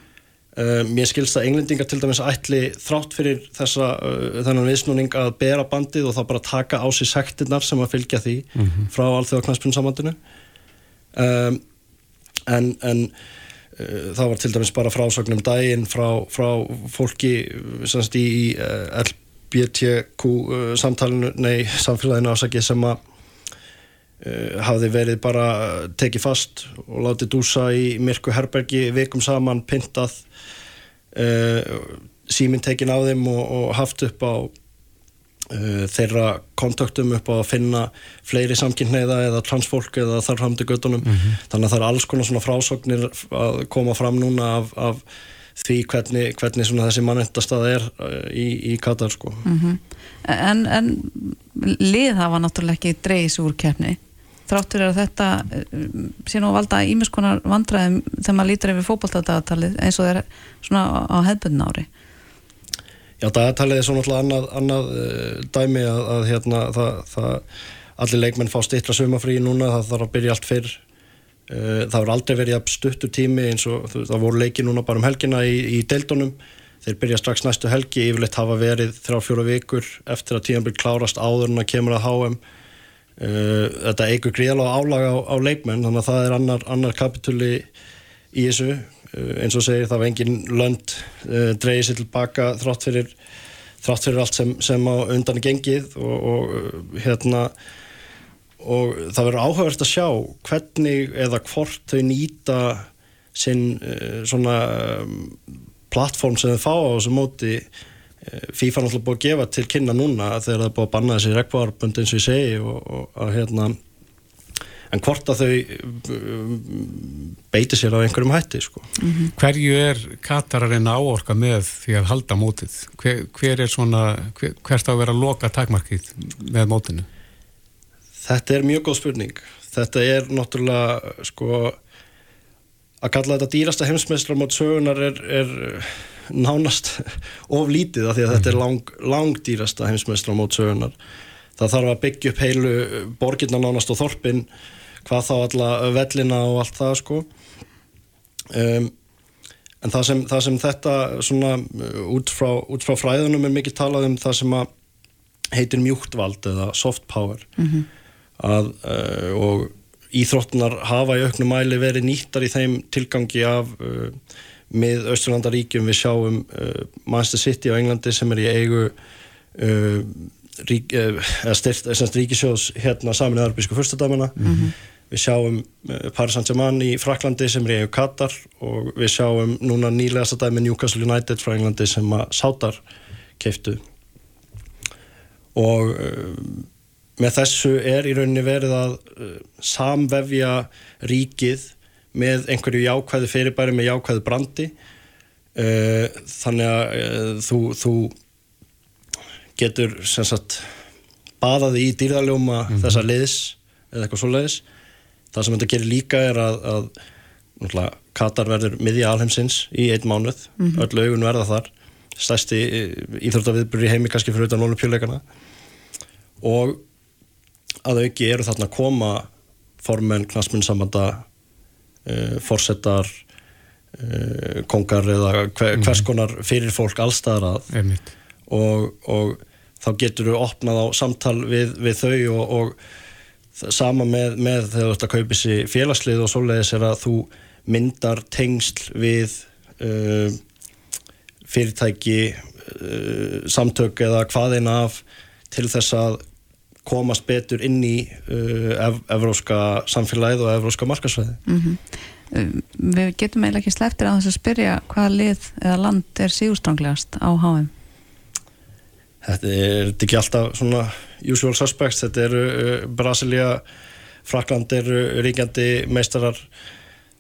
uh, mér skilst að englendingar til dæmis ætli þrátt fyrir þessa uh, þennan viðsnúning að bera bandið og þá bara taka á sig sektinnar sem að fylgja því mm -hmm. frá alþjóðaknarspunnsambandinu um, en, en uh, það var til dæmis bara frásögnum daginn frá, frá fólki semst í uh, LBTQ uh, samtalenu, nei, samfélaginu ásaki sem að uh, hafði verið bara tekið fast og látið dúsa í myrku herbergi vikum saman, pintað uh, síminn tekin á þeim og, og haft upp á þeirra kontaktum upp á að finna fleiri samkynnneiða eða transfólk eða þar fram til göttunum þannig að það er alls konar svona frásóknir að koma fram núna af, af því hvernig, hvernig þessi mannendastað er uh, í, í Katar sko. en, en lið hafa náttúrulega ekki dreigis úr keppni. Þráttur er að þetta eh, sé nú að valda ímiskonar vandræðum þegar maður lítur yfir fótballtadatalið eins og er svona á hefðbundin ári Já, dagatalið er svo náttúrulega annað, annað uh, dæmi að, að hérna, það, það, allir leikmenn fá stittra sumafrí núna, það þarf að byrja allt fyrr. Uh, það voru aldrei verið að stuttur tími eins og það voru leiki núna bara um helgina í, í deildunum. Þeir byrja strax næstu helgi, yfirleitt hafa verið þrjá fjóra vikur eftir að tíðanbyrg klárast áður en að kemur að HM uh, þetta eigur gríðalega álag á, á leikmenn þannig að það er annar, annar kapituli í þessu eins og segir það var engin lönd uh, dreigið sér tilbaka þrátt fyrir, þrátt fyrir allt sem, sem á undan gengið og, og uh, hérna og það verður áhugavert að sjá hvernig eða hvort þau nýta sinn uh, svona um, plattform sem þau fá á þessu móti. Uh, FIFA náttúrulega búið að gefa til kynna núna þegar það er búið að banna þessi rekvarbund eins og ég segi og, og að hérna en hvort að þau um, beiti sér á einhverjum hætti sko. Hverju er Katar að reyna að áorka með því að halda mótið? Hver, hver er svona, hver, hvert á að vera loka takmarkið með mótinu? Þetta er mjög góð spurning. Þetta er náttúrulega sko að kalla þetta dýrasta heimsmeistra mót sögunar er, er nánast of lítið af því að þetta er lang, langdýrasta heimsmeistra mót sögunar. Það þarf að byggja upp heilu borginna nánast og þorpin hvað þá alla vellina og allt það sko. Um, en það sem, það sem þetta svona uh, út frá, út frá fræðunum er mikið talað um það sem að heitir mjúktvald eða soft power. Að, uh, og íþróttunar hafa í auknum mæli verið nýttar í þeim tilgangi af uh, með Östurlandaríkjum við sjáum uh, Manchester City á Englandi sem er í eigu uh, rík, uh, eða styrt, semst ríkisjós hérna samin eða arbísku fyrstadamina við sjáum uh, Paris Saint-Germain í Fraklandi sem er í eigu Katar og við sjáum núna nýlegasta dæmi Newcastle United frá Englandi sem að Sátar keiftu og uh, með þessu er í rauninni verið að uh, samvefja ríkið með einhverju jákvæðu fyrirbæri með jákvæðu brandi. Þannig að þú, þú getur sagt baðaði í dýrðaljóma þessa liðs eða eitthvað svo leiðis það sem þetta gerir líka er að, að Katar verður miðja alheimsins í einn mánuð, öll augun verða þar. Stærsti íþróttaviðbur í heimi kannski fyrir utan olimpíuleikana og að auki eru þarna að koma formenn, knastminnsambanda uh, forsetar uh, kongar eða hver, hvers konar fyrir fólk allstaðar að. Og, og þá getur þú opnað á samtal við, við þau og, og sama með, með þegar þú ert að kaupa sér félagslið og svoleiðis er að þú myndar tengsl við uh, fyrirtæki uh, samtök eða hvaðina af til þess að komast betur inn í uh, ev evróska samfélagið og evróska markasvæði Um, við getum eiginlega ekki sleftir að þess að spyrja hvaða lið eða land er sigurstranglegast á HM Þetta er þetta ekki alltaf svona usual suspects, þetta eru uh, Brasilia, Frakland eru ríkjandi meistarar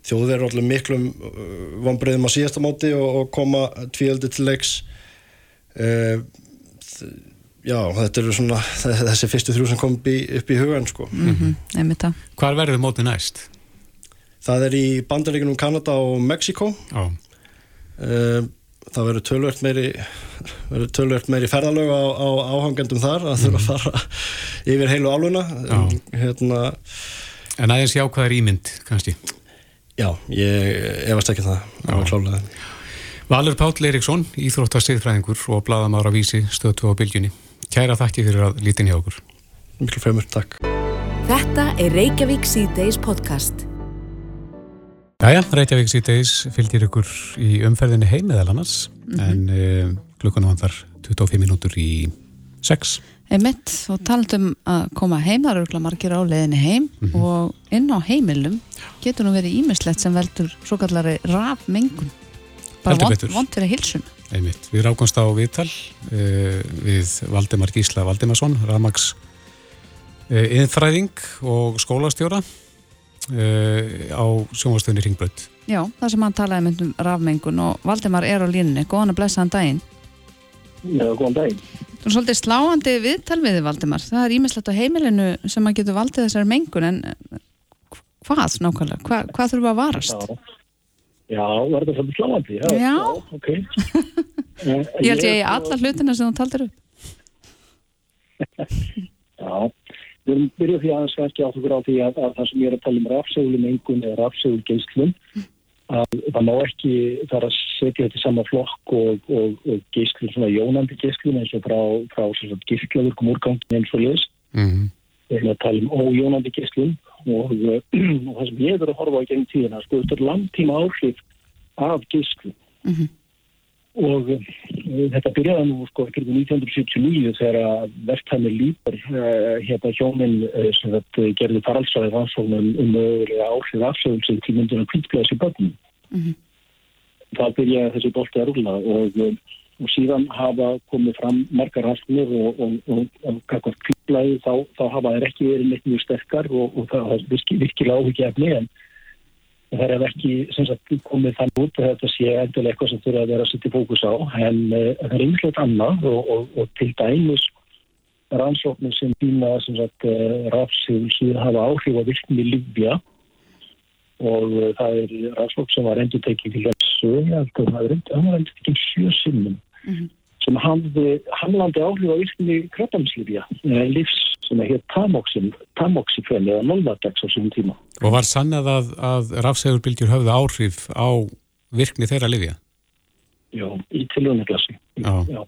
þjóðið eru allir miklum uh, vonbreiðum á síðasta móti og, og koma tvíöldi til leiks uh, Já, þetta eru svona þessi fyrstu þrjú sem kom upp í, upp í hugan sko. mm -hmm. einmitt það Hvar verður mótið næst? Það er í bandaríkunum Kanada og Mexiko Já, uh, það verður tölvert meiri verður tölvert meiri ferðalög á, á áhangendum þar að þurfa að fara yfir heilu áluna Já. hérna, en aðeins jákvæðar ímynd kannski. já, ég efast ekki um það Valur Páll Eiríksson, íþróttasteyðfræðingur og blaðamára vísi stöðtu á bylgjunni. Kæra þakki fyrir að lítin hjá okkur. miklu fremur, takk Þetta er Reykjavík C-Days podcast. Jæja, Reykjavík síðdeis fylgir ykkur í umferðinni heim eða annars en uh, klukkan vantar 25 mínútur í 6. Einmitt, og talandum að koma heim, það eru örugglega margir á leiðinni heim og inn á heimilum getur nú verið ímislegt sem veldur svo kallari rafmengun bara Heldur vond, betur. vond fyrir hilsun Einmitt. Við rákumst á viðtal uh, við Valdimar Gísla Valdimarsson, Ramags uh, yðnfræðing og skólastjóra uh, á sjónvastöðinni Ringbrödd. Já, það sem hann talaði mynd um rafmengun og Valdimar er á línunni, góðan að blessa hann daginn Já, góðan daginn. Þú er svolítið sláandi viðtal við þig, Valdimar það er ímislegt á heimilinu sem að getur valdið þessari mengun en eh, hvað nákvæmlega, Hva, hvað þurfum að varast? Já, já var þetta svolítið sláandi? Já. Já. ok. Eh, Ég held ég í alla hlutina sem þú taldir upp Já, við erum byrjuð því aðeins ekki á því að, að það sem ég er að tala um rafsegulum engun eða rafsegulgeislum að það má ekki þar að setja þetta í sama flokk og, og, og geislum, svona jónandi geislum eins og frá, frá gíslaðurkum úrgangin eins og leys. Mm Við erum að tala um ójónandi geislum og, uh, og það sem ég er að horfa á í gegn tíðina, sko, þetta er langtíma áhrif af geislum. Mhm. Og uh, þetta byrjaði nú sko ekki 1979 þegar að verkefni lípar uh, hérna hjóminn uh, sem þetta gerði faraldsræði rannsóknum um mögulega áhrif afsöðulsið til myndina kvítblæðs í börnum. Mhm. Það byrjaði þessi bolti að rúla og, og síðan hafa komið fram margar rannsóknir og, og, og, kvítblæði þá, þá hafa þeir ekki verið neitt mjög sterkar og, og það er virki, virkilega áhugja en það er ekki sagt, komið þann út að þetta sé endilega eitthvað sem þurfa að vera að setja fókus á en uh, það er einhvert annað og, og, og til dæmis rannsóknir sem býna uh, rafsíðulsið hafa áhrif á virkni lífja og uh, það er rannsókn sem var endur tekið til þessu, það er endur tekið sjö sinnum sem hafði hamlandi áhrif á virkni krabbanslifja, lífs sem er hér tamoxin, tamoxifen eða nolvadex á sínum tíma. Og var sannað að, að rafsegurbylgjur höfðu áhrif á virkni þeirra lifja? Já, í tilhjóðnaglassi. Já. Já,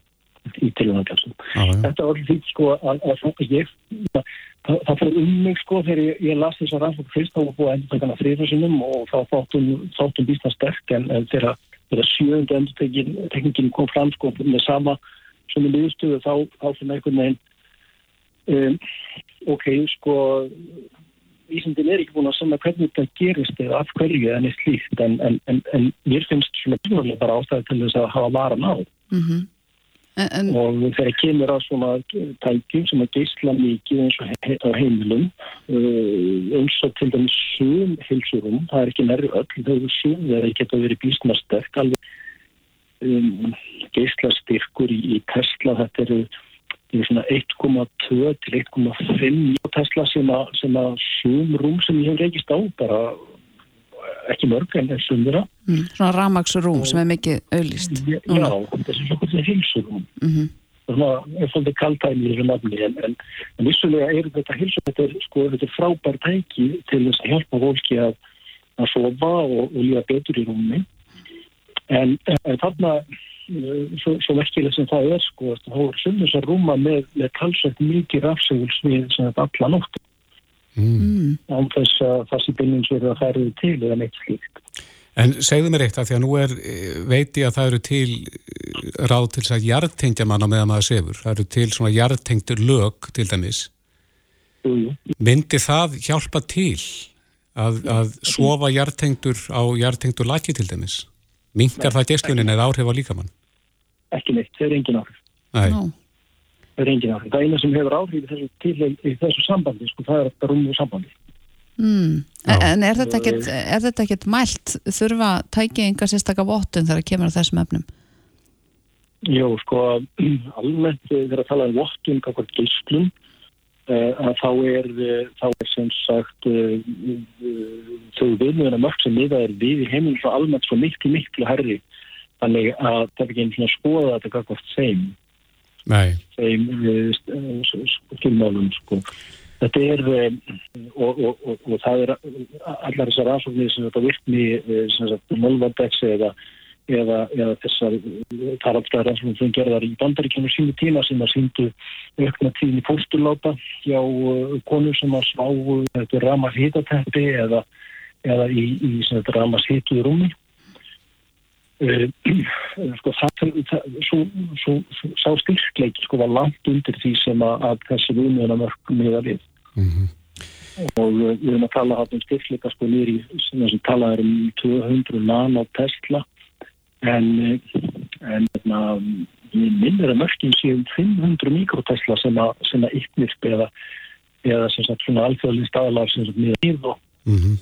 í já. Þetta var því sko að, að, ég, það, það fyrir um mig sko þegar ég, ég las þessa rannsók fyrst þá var búið að endur takana þriðarsinnum og þá þáttum, þáttum býstna sterk en, en þegar, sjöundu endur tekningin kom fram sko með sama sem er liðstöðu þá, fyrir einhvern veginn um, ok, sko Íslandin er ekki búin að sanna hvernig þetta gerist eða af hverju en eitt slíkt en, en, en, en mér finnst svona bara ástæði til þess að hafa varan á. Mm en, en, og þegar kemur að svona tækjum sem að geysla mikið eins og he á heimilum uh, eins og til dæmis sum hilsurum, það er ekki nærri öll þau eru sum, þeir geta verið býstna sterk alveg um, geysla styrkur í, í Tesla. Þetta eru er svona 1,2 til 1,5 Tesla sem að sum rúm sem ég hef reykist á bara ekki mörg en þeirra mm, svona ramagsrúm sem er mikið auðlist Já, þessi svo hvernig hilsurum mm svona er svolítið kaltæmi í þessu nafni en, en, en vissulega er þetta hilsum þetta er, sko, þetta er frábær tæki til þess að hjálpa fólki að, að sofa og, og líða betur í rúmi en, en þarna eh, svo, svo verkileg sem það er sko, þá er sundins að rúma með, með talsvægt mikið rafsegulsvið sem þetta alla nótt Mm. án þess að það sé byrjins verið að færa þau til eða neitt slíkt. En segðu mér eitt að því að nú er, eh, veit ég að það eru til eh, ráð til þess að jarðtengja mann á meðan maður sefur. Það eru til svona jarðtengtur lög til dæmis. Jú, jú. Myndi það hjálpa til að, að sofa jarðtengtur á jarðtengtur laki til dæmis? Minkar það geislunin eða áhrif á líkamann? Ekki neitt, það er engin áhrif. Nei. Það er engin áhrif. Það eina sem hefur áhrif í þessu, til, í þessu sambandi, sko, það er þetta rúmið sambandi. mm. En, er þetta ekkert er þetta ekkert mælt þurfa tækið einhver sérstaka vottun þegar kemur að þessum efnum Jó, sko, almennt eh, þegar að tala um vottun, kakvar gíslum, uh, að þá er, eh, þá er sem sagt þau viðmjöðuna mörg sem miða er við í heiminn svo almennt svo miklu, miklu herri. Þannig að það er ekki einu svona að skoða þetta kakvart þeim, Nei. Þeim uh, skilmálum, sko. Þetta er, um, og, og, og, og það er allar þessar rannsóknir sem þetta virkni, eh, Molvadex eða eða, eða þessar rannsóknir sem gerðar í bandaríkjum sínu tíma sem að síndu aukna tíðin í fósturláta hjá konur sem að svá þetta ramas hitateppi eða, eða í, í ramas hituð rúmi sko það, sá styrkleiki sko var langt undir því sem að, að þessi viðmjöna mörg miða við og uh, við erum að tala um styrkleika sko nýri sem sem talaður um 200 nano Tesla. En en na, minnir að mörgin séum 500 mikrotesla sem að, að ykknirp eða, eða sem sagt svona alþjóðlinn staðalar sem sagt miða við og, Mhm.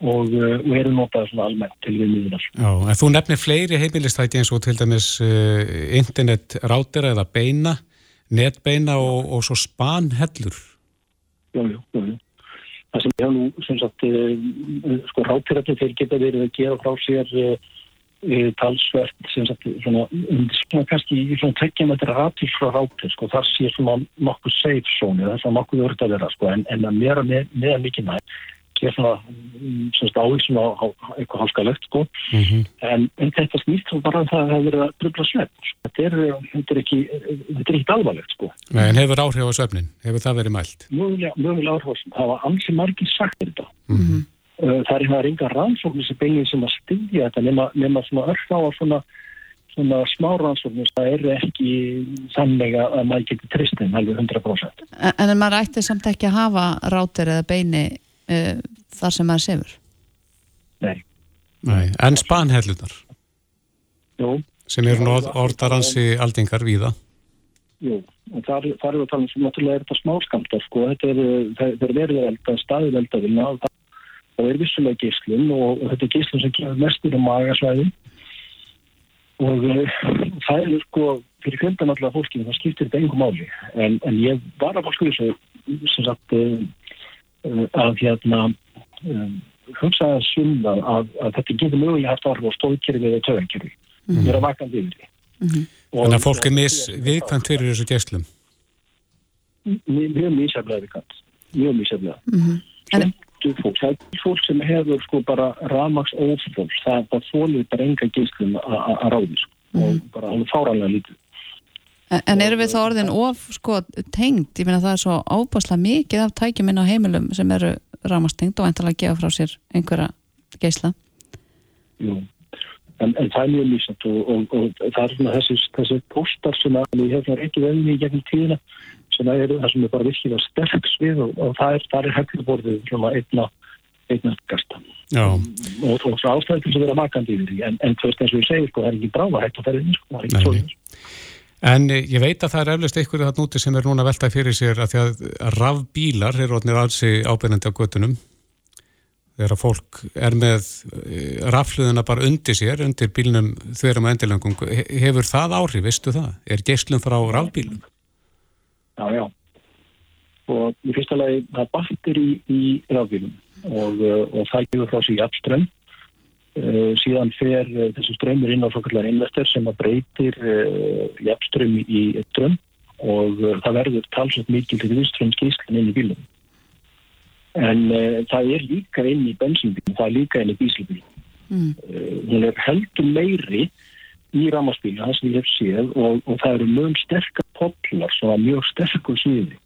Og, uh, og eru notað svona almennt til við miðunar. Já, en þú nefnir fleiri heimilistæti eins og til dæmis uh, internet rátera eða beina, netbeina og, og svo spanhellur. Jú, jú, jú, jú. Það sem ég hef nú, sem sagt, uh, sko rátirarnir þeir geta verið að gera frá sér uh, talsvert, sem sagt, svona, um, svona kannski í svona tekjum þetta ratil frá rátir, sko, þar sé svona nokkuð safe zone, það er svona nokkuð örd að vera, sko, en, en að mera með, meðan mikið næ, sé svona, ávísum á, eitthvað hálskalegt, sko, en, en þetta snýst þá bara um það að það hefur verið að dröfla svefn, þetta er, þetta er ekki, þetta er ekki alvarlegt, sko. Nei, en hefur áhrif á svefnin? Hefur það verið mælt? mögulega, mögulega áhrifastum. Það var ansi margir sagt þetta. Uh, Það er hérna enga rannsóknir sem bengið sem að styðja þetta nema, nema svona örfá á svona, svona smá rannsóknir það eru ekki að að maður getur tristin alveg 100%. En, en maður ætti samt ekki að hafa rátir eða beini uh, þar sem maður sefur. Nei. Nei. En spanhellunar, Jú, sem eru nú orðaransi aldingar víða. jú. Þar, þar er að tala um sem náttúrulega er þetta smáskamtar sko. Þetta er, það það er verið að elda, staðið eldavilna og það er vissulega gíslun og, og þetta er gíslun sem kemur mestur um magasvæðin og uh, það er sko fyrir fjöldan allavega fólkinu það skiptir þetta engum máli en, en ég var að fólk þessu sem sagt uh, að hérna um, hugsa að sumna að, að þetta getur mögulega haft áhrif á stóðkerfi eða töðankerfi mm. er að vakandi yfir því. Og- Þannig að fólk er mis viðkvæmt fyrir þessu geislum. mjög mjög mísaflega vikant mjög mísaflega En, Skemmtu fólk, það er fólk sem hefur sko bara rafmaks ófólks það er bara fólið bara enga gíslum að ráði sko. og bara alveg fáranlega lítið en, en erum við þá orðin of sko tengd, ég meina það er svo ábáslega mikið af tækjum inn á heimilum sem eru rámastengd og eintalega að gefa frá sér einhverja geisla. Jú. En, en það er mjög lýsand og, og, og það er svona þessi, þessi póstar sem að ég hef svona ekki veðinni í gegnum tíðina sem að er það sem er bara virkilega sterk svið og, og það er, það er hefðuborðið svona einna einna gasta Já, og, og svo ástæði til þess að vera makandi yfir því en, en þú veist eins og ég segir sko, það er ekki bráða hægt að það er inn sko, það er Nei, ekki svo nei. En eh, ég veit að það er eflust einhverju þarna úti sem er núna að velta fyrir sér að því að rafbílar eru orðnir alls ábyrjandi á göttunum. Þegar að fólk er með eh, rafluðuna bara undir sér, undir bílnum þverum og endilangum, He- hefur það áhrif, veistu það? Er geislum frá rafbílum? Já, já. Og í fyrsta lagi það er batteri í rafbílum og, uh, og það gefur frá sig jafnströmm. Uh, síðan fer uh, þessi strömmur inn á svokallar inverter sem að breytir uh, jafnströmm í strömm og það verður talsett mikil til viðströmmskíslinn inn í bílum. En það er líka inn í bensinbílum, það er líka inn í dísilbílum. Mm. Hún er heldur meiri í ramaspílu, það sem ég hef séð og, og það eru mjög sterkar poplar sem var mjög sterkur síði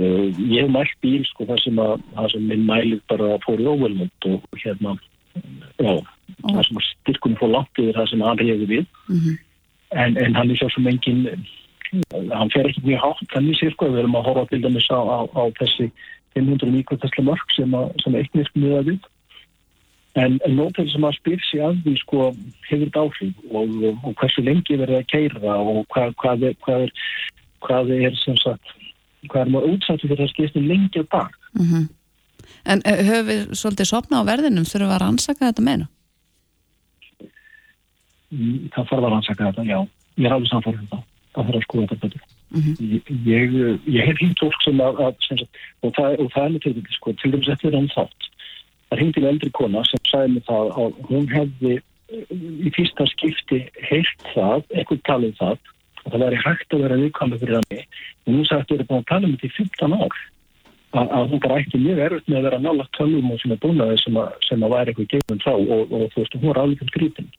uh, ég hef mælt bíl sko það sem að það sem minn mælið bara fór í óvelmund og hérna já, það sem að styrkunum fór langt yfir það sem hann reyði við. Mhm. en, en hann er svo sem engin hann fer ekki mjög hátt þannig sér sko, við erum að horfa til dæmis á, á, á þessi 500 mikrotesla mörg sem að, sem að eignir miða við. En, en nótel sem að spyr sig að því sko hefur þetta áhrif? Og, og, og hversu lengi verður að keira og hvað, hvað, er, hvað, er, hvað er sem sagt, hvað er maður útsættu fyrir að skipta lengi á dag. Mm En uh, höfum við svolítið sopna á verðinum, þurfum við að rannsaka þetta meina? Mm, Það þarf að rannsaka þetta, já. Ég er alveg samfórið þetta. Það þarf að skoða þetta betur. ég, ég, ég hef hýnt fólk sem að, að sem sagt, og, það, og það er með til sko, til dæmis eftir enn þátt. Það hýndi eldri kona sem sagði mig það að hún hefði eh, í fyrsta skipti heilt það, eitthvað talið það og það væri hægt að vera viðkvæmlega fyrir hann og hún sagði að það er búin að tala um þetta í 15 ár að, að hún bara ætti mjög erfitt með að vera nála tölum og sem er búin að sem að, sem að væri eitthvað gefum þá og, og þú veist, hún var alveg fyrir grítin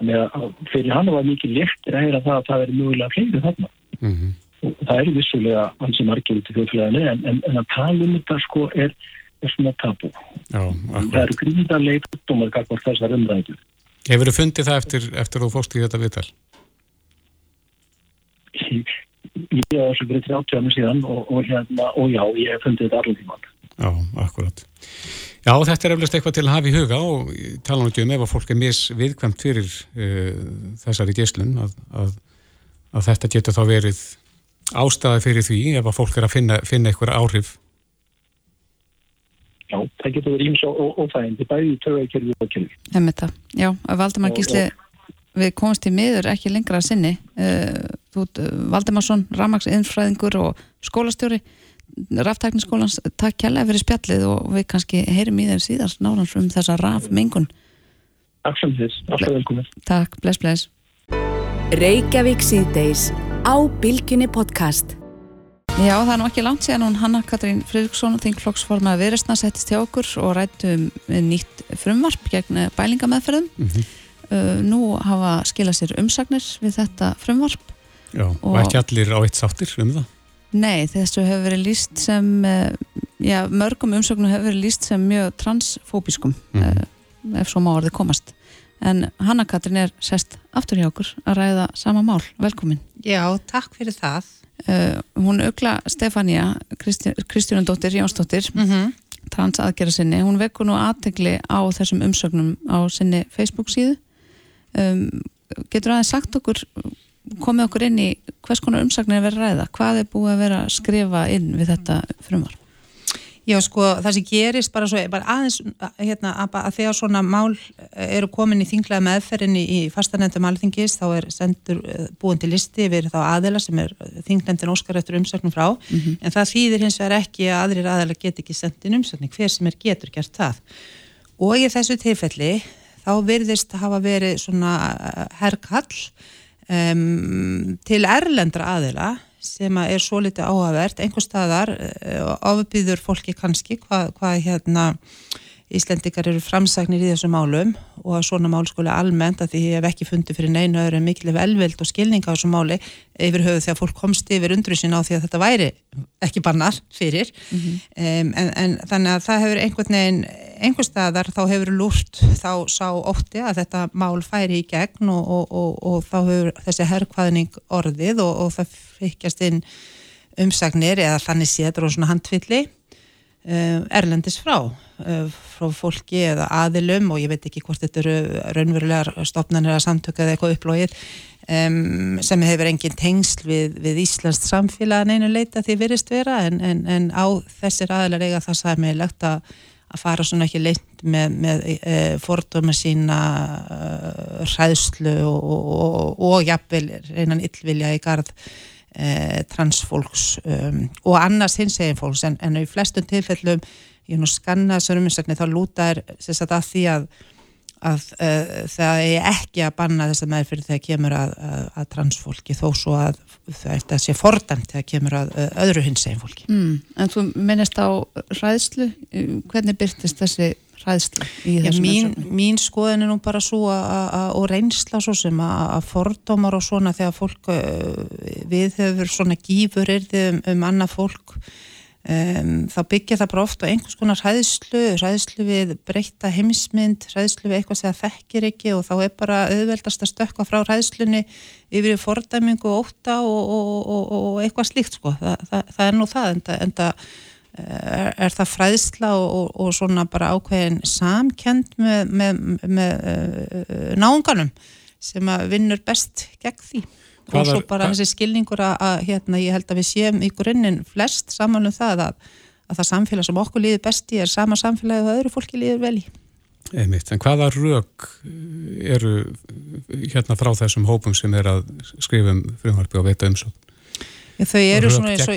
þannig að fyrir hann var mikið léttir að heyra það að það veri mögulega fleiri þarna. Mhm. og það eru vissulega ansi margir út í þjóðfélaginu en, en, en að tala um þetta sko er, er svona tabu Já, það eru gríðarlega dómar gagvar þessar umræðu. Hefur þið fundið það eftir, eftir þú fóst í þetta viðtal? Ég er þessu fyrir 30 ánum síðan og, og, hérna, og já, ég hef fundið þetta allir tíman. Já, akkurat. Já, þetta er eflust eitthvað til að hafa í huga og tala um um ef að fólk er misviðkvæmt fyrir uh, þessari gíslun að, að, að þetta getur þá verið ástæði fyrir því ef að fólk er að finna, finna eitthvað áhrif. Já, það getur verið íms og óþægindi, bæði í tögækjörðu og. Nefnir það, já, Valdemar Gísli við komumst í miður ekki lengra að sinni. Uh, þú, Valdemarsson, Ramags-innfræðingur og skólastjóri Raftækniskólans, takk kjærlega fyrir spjallið og við kannski heyrim í þeir síðast náðans um þessa rafmengun. Takk sem þess, alltaf velkomið Takk, bless bless. Reykjavík síðdeis á Bilginni podcast. Já, það er nú ekki langt síðan hún Hanna Katrín Fridriksson þingflokksforma viðrestna settist hjá okkur og rættum nýtt frumvarp gegn bælingameðferðum. Mm -hmm. Uh, Nú hafa skilað sér umsagnir við þetta frumvarp. Já, og, og ekki allir á eitt sáttir um það? Nei, þessu hefur verið líst sem já, mörgum umsögnum hefur verið líst sem mjög transfóbiskum mm -hmm. ef svo má orðið komast. En Hanna Katrín er sest aftur hjá okkur að ræða sama mál, velkomin. Já, takk fyrir það. Uh, Hún aukla Stefania Kristjánundóttir Jónsdóttir mm -hmm. transaðgerra sinni, hún vekkur nú aðtegli á þessum umsögnum á sinni Facebook síðu um, Getur aðeins sagt okkur komið okkur inn í hvers konar umsagnir er verið ræða, hvað er búið að vera að skrifa inn við þetta frumvar? Já sko það sem gerist bara, svo, bara aðeins hérna, að, að þegar svona mál eru komin í þinglega meðferðinni í fastanendum alþingis þá er sendur búin til listi við þá aðela sem er þinglendin óskar eftir umsögnum frá mm -hmm. en það þýðir hins vegar ekki að aðrir aðela get ekki sendin umsögning, hver sem er getur gert það og í þessu tilfelli þá virðist hafa verið svona herrkall um, til erlendra aðila sem að er svo litið áhagvert einhver staðar ofbýður eh, fólki kannski hvað, hvað hérna Íslendikar eru framsagnir í þessu málum og að svona mál skuli almennt að því ég hef ekki fundið fyrir neina öðru en mikil velvild og skilning á þessu máli yfir höfu þegar fólk komst yfir undrusin á því að þetta væri ekki bannar fyrir mm -hmm. um, en, en þannig að það hefur einhvern veginn einhver staðar þá hefur lúrt þá sá ótti að þetta mál færi í gegn og, og, og, og þá hefur þessi herrkvæðning orðið og það fyrkjast inn umsagnir eða þannig séður og svona handvilli um, erlendis frá uh, frá fólki eða aðilum og ég veit ekki hvort þetta eru raunverulegar stopnarnir að samtöka eða eitthvað upplógið um, sem hefur engin tengsl við, við Íslands samfélagan einu leita því virist vera en, en, en á þessir aðilar eiga það sæmilegt að að fara svona ekki leitt með, með e, fordóma sína e, hræðslu og, og, og, og jafnvel reynan yllvilja í gard transfólks um, og annars hins eginn fólks en, en í flestum tilfellum ég nú skanna þessar uminsakni þá lúta er sérstaklega að því að að uh, það er ekki að banna þess að meðfyrir þegar kemur að, að, að transfólki þó svo að það sé fordæmt þegar kemur að uh, öðru hins eginn fólki. Mm, en þú minnist á ræðslu, hvernig byrtist þessi ræðslu í þessum mín, mín skoðin er nú bara svo og reynsla svo sem að fordómar og svona þegar fólk við hefur svona gífur um, um annað fólk Um, þá byggja það bara ofta á einhvers konar hræðslu, hræðslu við breyta heimsmynd, hræðslu við eitthvað sem það þekkir ekki og þá er bara auðveldast að stökka frá hræðslunni yfir fordæmingu og óta og, og, og, og eitthvað slíkt sko. Þa, það, það er nú það en það, en það er, er það fræðsla og svona bara ákveðin samkend með, með, með uh, náunganum sem að vinnur best gegn því og svo bara þessi skilningur að, að hérna, ég held að við séum í grunninn flest saman um það að, að það samfélag sem okkur líður best í er sama samfélagi og öðru fólki líður vel í. Einmitt, en hvaða rauk eru hérna frá þessum hópum sem er að skrifa um frumvarpi og veita umsókn? Þau eru svona, svo,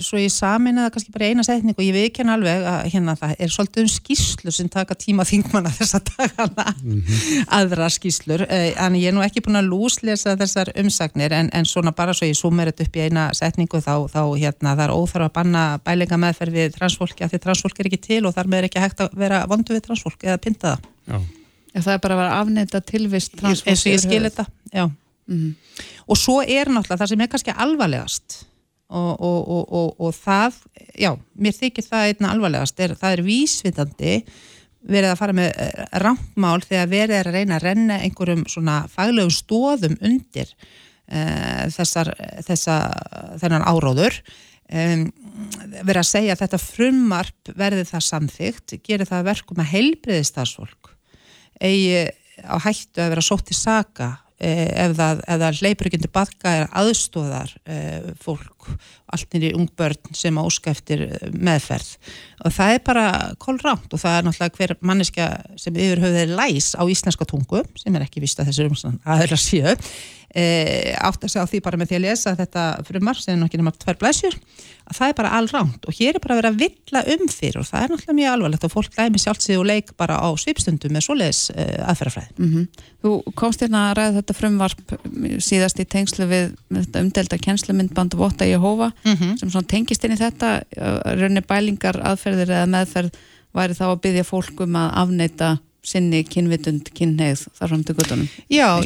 svo ég samin að kannski bara eina setning og ég veikjan alveg að hérna það er svolítið um skýslu sem taka tíma þingmanna þessa dagana mm -hmm. aðra skýslur, en eh, ég er nú ekki búin að lúslesa þessar umsagnir en, en svona bara svo ég sumir þetta upp í eina setningu þá, þá hérna það er óþarf að banna bælinga meðferð við transfólki að því transfólk er ekki til og þar með er ekki hægt að vera vondu við transfólk eða pinta það. Já. Það er bara að vera afneita tilvist transfólk. Eins og ég skil þetta, já. Mm -hmm. og svo er náttúrulega það sem er kannski alvarlegast og, og, og, og það já, mér þykir það einna alvarlegast er, það er vísvitandi verið að fara með rámtmál þegar verið er að reyna að renna einhverjum svona faglegum stóðum undir uh, þessar, þessa, þennan áróður um, verið að segja að þetta frumvarp verði það samþygt, gerir það verkum að heilbriði stafsfólk eigi á hættu að vera sótt í saga eh, ef það, það hleypur ekki undir badka er aðstóðar eh, fólk, allt nýri ungbörn sem áska eftir eh, meðferð og það er bara kólránt og það er náttúrulega hver manneska sem yfir höfuðið læs á íslenska tungu sem er ekki vist að þessu umsann aðeila séu e, átt að segja á því bara með því að lesa þetta frumar sem nokkið nema tvær blæsjur að það er bara allránt og hér er bara að vera að villa um fyrir og það er náttúrulega mjög alvarlegt og fólk glæmi sjálfsig og leik bara á svipstundum með svoleiðis e, aðferðafræði. Mm -hmm. Þú komst hérna að ræða þetta frumvarp síðast í tengslu við, umdelta kjenslumyndband Votta Jehova mm -hmm. sem tengist inn í þetta raunir bælingar aðferðir eða meðferð væri þá að byggja fólkum að afneita sinni kynvitund, kynneið þar fram til guttunum Já,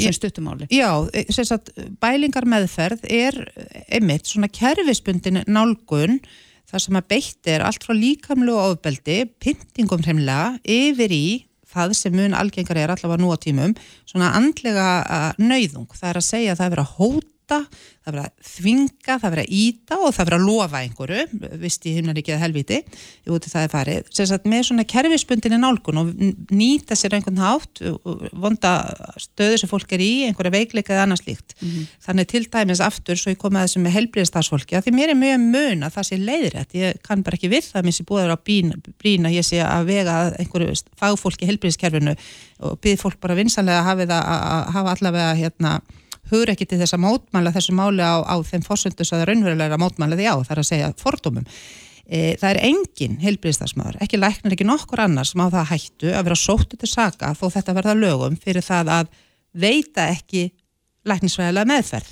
já sagt, bælingar meðferð er einmitt svona kerfisbundin nálgun þar sem að beitt er allt frá líkamlu og ofbeldi, pyntingum hremlega yfir í það sem mun algengar er allavega nú á tímum svona andlega nöyðung, það er að segja að það er að hóta hóta, það verið að þvinga, það verið að íta og það verið að lofa einhverju, vist í himnaríkið helviti, út í það er farið, sagt, með svona kerfisbundinni nálgun og nýta sér einhvern hátt, vonda stöðu sem fólk er í, einhverja veikleika eða annars líkt. Mm -hmm. Þannig til dæmis aftur, svo ég kom að þessum með helbriðstafsfólki, að því mér er mjög mun að það sé leiðrætt, ég kann bara ekki við það, mér sé búið að brína, ég sé að vega einhverju fagfólki helbriðskerfinu og byrð fólk bara vinsanlega að hafa allavega hérna hugur ekki til þess að mótmæla þessu máli á, á þeim fórsöndus að raunverulega mótmæla því á, þar að segja fordómum. E, það er engin heilbríðstafsmaður, ekki læknar, ekki nokkur annar sem á það hættu að vera sóttu til saka þó þetta verða lögum fyrir það að veita ekki læknisvæðilega meðferð.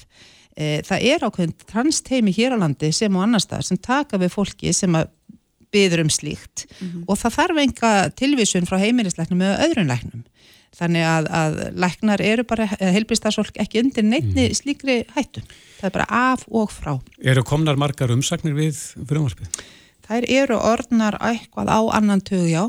E, það er ákveðin transteimi hér á landi sem og annar stað sem taka við fólki sem að byður um slíkt mm -hmm. og það þarf enga tilvísun frá heimilisleiknum eða öðrun leiknum þannig að, að læknar eru bara heilbíðstafsfólk ekki undir neittni mm. slíkri hættu það er bara af og frá Eru komnar margar umsagnir við frumvarpið? Það eru orðnar eitthvað á annan tögu, já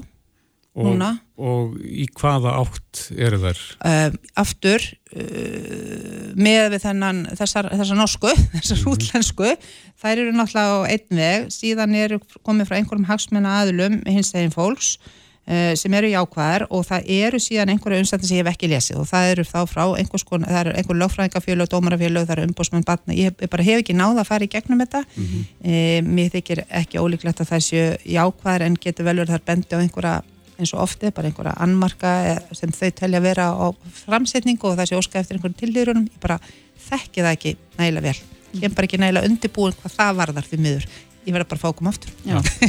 og, og í hvaða átt eru þær? Uh, aftur uh, með við þennan þessar, þessar norsku, þessar mm. útlensku þær eru náttúrulega á einn veg síðan eru komið frá einhverjum hagsmenna aðlum hins eginn fólks Eh, sem eru jákvæðar og það eru síðan einhverju umstændi sem ég hef ekki lesið og það eru þá frá einhvers konar, það eru einhverju lögfræðingafélög, dómarafélög, það eru umbósmenn batna, ég, ég bara hef ekki náða að fara í gegnum þetta. Mm -hmm. e, mér þykir ekki ólíklegt að það séu jákvæðar en getur vel verið þar bendi á einhverja eins og ofti, bara einhverja annmarka sem þau telja vera á framsetningu og það séu óska eftir einhverjum tildýrunum ég bara þekki það ekki nægilega vel. Ég er bara ekki nægilega undirbúin hvað það varðar því miður ég verði bara að fá að koma aftur.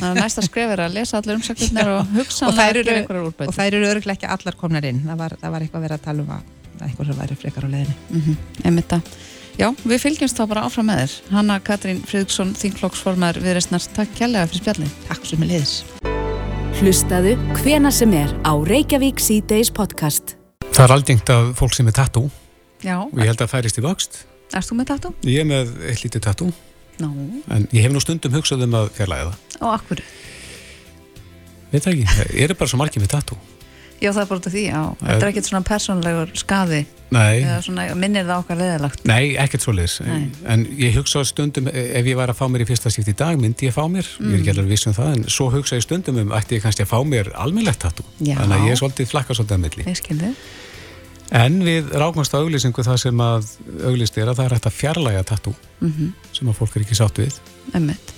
Að næsta skref er að lesa allir umsakirnir og hugsa og þær eru, og þær eru öruglega ekki allar komnar inn. Það var, það var eitthvað að vera að tala um að eitthvað sem væri frekar á leðinni mm -hmm. Já, við fylgjumst þá bara áfram með þér. Hanna Katrín Fridriksson, þingflokksformar viðreistnar, takk kjærlega fyrir spjallin Takk svo með liðis Hlustaðu hvena sem er á Reykjavík C-Days podcast. Það er aldingt að fólk sem er tattoo. Já. Og ég held að færist í vöxt. Erst þú með tattoo? Ég er með eitt lítið tattoo No. En ég hef nú stundum hugsað um að fjarlæga það. Og akkur? Veit það ekki, það er bara svo margir með tattoo. Já, það er bara því, já. Þetta er ekkert svona persónlegur skaði. Nei. Eða svona, minnir það okkar leðilagt. Nei, ekkert svo leiðis. En ég hugsaði stundum, ef ég var að fá mér í fyrsta síft í dag, myndi ég fá mér. Mm. Ég er ekki alveg viss um það, en svo hugsaði stundum um, ætti ég kannski að fá mér almennlegt tattoo. Þannig að ég er svolítið flakka svolítið að milli. En við rákumst á auglýsingu það sem að auglýst er að það er hægt að fjarlæga tattoo mm -hmm. sem að fólk er ekki sátt við. Emmett.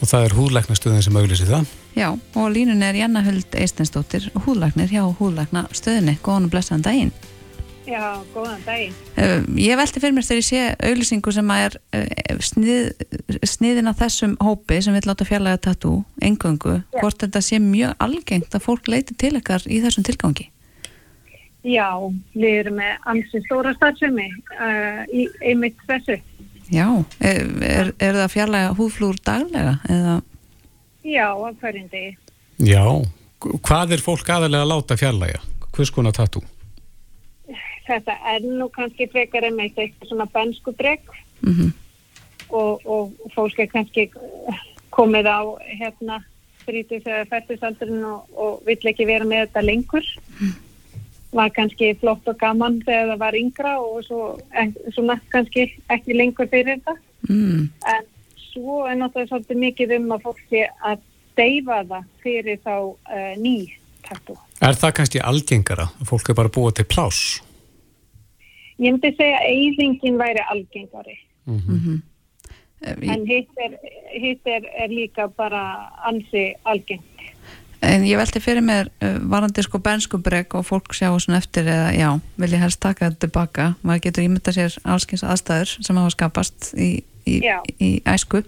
Og það er húðlæknastöðin sem auglýsir það. Já, og línun er Janna Huld Eistensdóttir, húðlæknir hjá húðlæknastöðinni. Góðan og blessaðan daginn. Já, góðan daginn. Uh, ég velti fyrir mér þegar ég sé auglýsingu sem er uh, snið, sniðin að þessum hópi sem vil láta fjarlæga tattoo, engöngu, hvort þetta sé mjög algengt að fólk leiti til ekkar í þessum tilgangi. Já, við erum með ansið stóra starfsemi uh, í einmitt þessu. Já, er, er, er það fjarlæga húflúr daglega? Eða? Já, á hverjum degi. Já, hvað er fólk aðalega að láta fjarlæga? Hvers konar tattu? Þetta er nú kannski frekar en meitt eitthvað svona benskudrygg mm -hmm. og, og fólk er kannski komið á hérna þrítis eða færtusaldurinn og, og vill ekki vera með þetta lengur. Var kannski flott og gaman þegar það var yngra og svo, en, svona kannski ekki lengur fyrir þetta. Mm. En svo er náttúrulega svolítið mikið um að fólk sé að deyfa það fyrir þá uh, ný tattoo. Er það kannski algengara? að Fólk er bara búið til pláss. Ég myndi segja að eyðingin væri algengari. Mhm. En hitt er, hitt er, er líka bara ansi algengt. En ég velti fyrir mér uh, varandi sko benskubreg og fólk sjá svona eftir eða já, vil ég helst taka þetta tilbaka. Maður getur ímynda sér allskins aðstæður sem hafa skapast í, í, í æsku.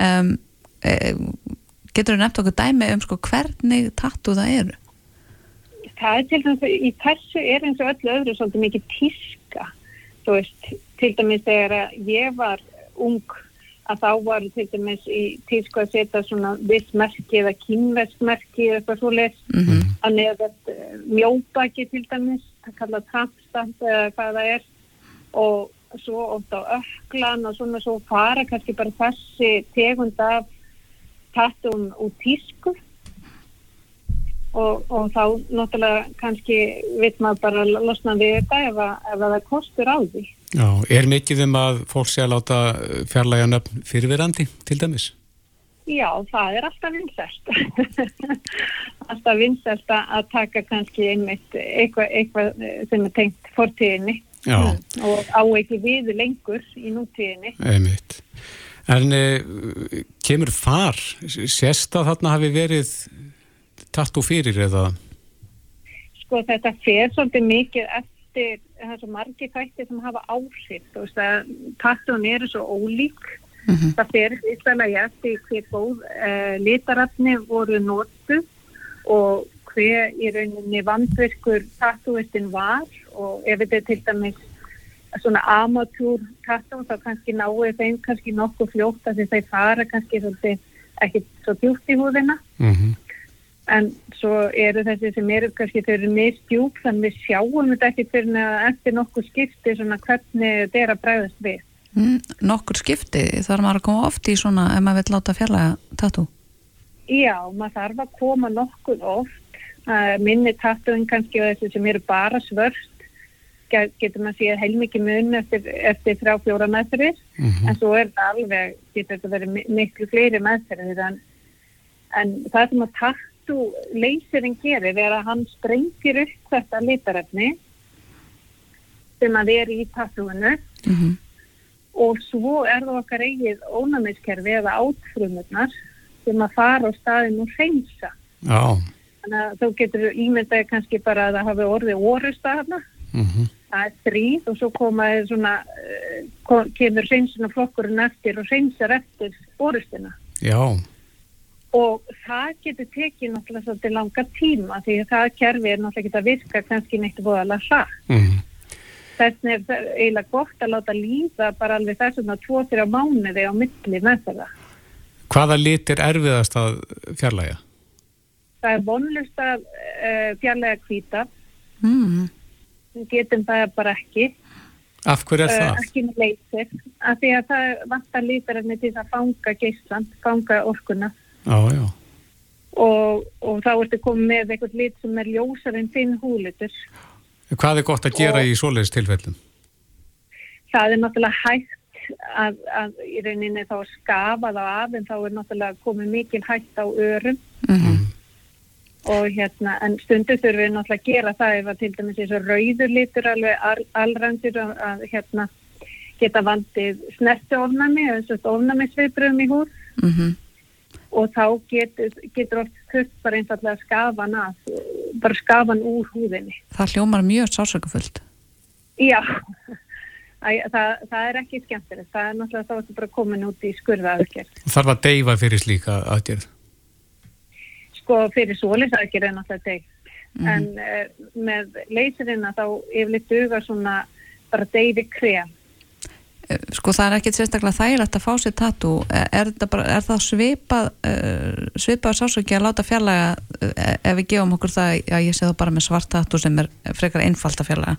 Um, e, getur þú nefnt okkur dæmi um sko hvernig tattu það eru Það er til dæmis, í þessu er eins og öllu öðru svolítið mikið tíska. Veist, til dæmis þegar ég var ung að þá var til dæmis í tísku að setja svona viss merki eða kynvestmerki eða eitthvað svo les mm að neða mjóbaki til dæmis, það kalla trampstamp eða hvað það er. Og svo oft á öklan og svona svo fara kannski bara þessi tegund af tattum út tísku. Og, og þá náttúrulega kannski vill maður bara losna við þetta ef, að, ef að það kostur á því. Já, er mikið um að fólk sé að láta fjarlæga nöfn fyrirverandi til dæmis? Já, það er alltaf vinsælt. alltaf vinsælt að taka kannski einmitt eitthvað, eitthvað sem er tengt fortíðinni Já, og á ekki við lengur í nútíðinni. einmitt. En e, kemur far, sérst að þarna hafi verið tattu fyrir eða? Sko þetta fer svolítið mikið eftir það er svo margir þættir sem hafa áhrif. Þú veist að tattun eru svo ólík. Það fer ístæðlega eftir hver góð uh, litarafni voru notu og hver í rauninni vandvirkur tattúistin var og ef þetta er til dæmis svona amatúr tattú þá kannski náu þeim kannski nokkuð fljótt að þeir fara kannski svolítið ekki svo djúpt í húðina Mm en svo eru þessi sem eru kannski þau eru mistjúk þannig við sjáum þetta ekki fyrir að eftir nokkuð skipti svona hvernig þetta er að bregðast við. mm, nokkur skipti þarf maður að koma oft í svona ef maður vil láta fjarlæga tattu Já, maður þarf að koma nokkuð oft, uh, minni tattúin kannski og þessi sem eru bara svört, ge- getur maður séð heilmikið mun eftir, eftir þrjá fjóra meðferðir, en svo er þetta alveg, getur þetta verið mi- miklu fleiri meðferðir en, en það sem að tattú leysirinn gerir er að hann sprengir upp þetta litarefni sem að er í tattúinu mm og svo er það okkar eigið ónæmiskerfi eða átfrumurnar sem að fara á staðin og hreinsa. Já, Þannig að þú getur ímyndaði kannski bara að það hafi orðið orusta þarna. mm Það er stríð og svo komaði svona, kom, kemur hreinsuna flokkurinn eftir og hreinsar eftir orustina. já, Og það getur tekið náttúrulega svolítið langa tíma því að það kerfi er náttúrulega ekki að virka kannski neitt búðalega hratt. mm Þess vegna er það eiginlega gott að láta líða bara alveg þessum að tvo-þrjá mánuði á milli með það. Hvaða lit er erfiðast að fjarlæga? Það er vonlust að uh, fjarlæga hvíta, mm. getum það bara ekki, Af hverju er uh, það? ekki með leysir, af því að það vantar lítarefni til að fanga geislan, fanga orkuna Já, já, og, og þá ertu komið með eitthvað lit sem er ljósar en þinn húlitur. Hvað er gott að gera í svoleiðis tilfellum? Það er náttúrulega hægt að, að í rauninni þá skafa það af en þá er náttúrulega komið mikil hægt á örum Mm og hérna, en stundu þurfum við náttúrulega að gera það ef að til dæmis eins og rauður litur alveg al, alrandur að, að hérna geta vandið snerti ofnami eða að ofnami sveibröðum í húð -hmm. Og þá getur, getur oft þurft bara einfallega að skafa hann af, bara skafa hann úr húðinni. það hljómar mjög sásökufullt Já, það, það er ekki skemmtilegt, það er náttúrulega þá ertu bara komin út í skurðaðurgerð. Þarf að deyfa fyrir slíka aðgerð? Sko fyrir svoleisaðgerð er náttúrulega deitt, en uh, með leysinina þá yfirleitt duga svona bara deyfi krem. Sko það er ekkit sérstaklega þægilegt að fá sér tattu er, þetta bara, er það svipað uh, svipað sásöki að láta fjarlæga ef við gefum okkur það að ég sé það bara með svart tattu sem er frekar einfalt að fjarlæga?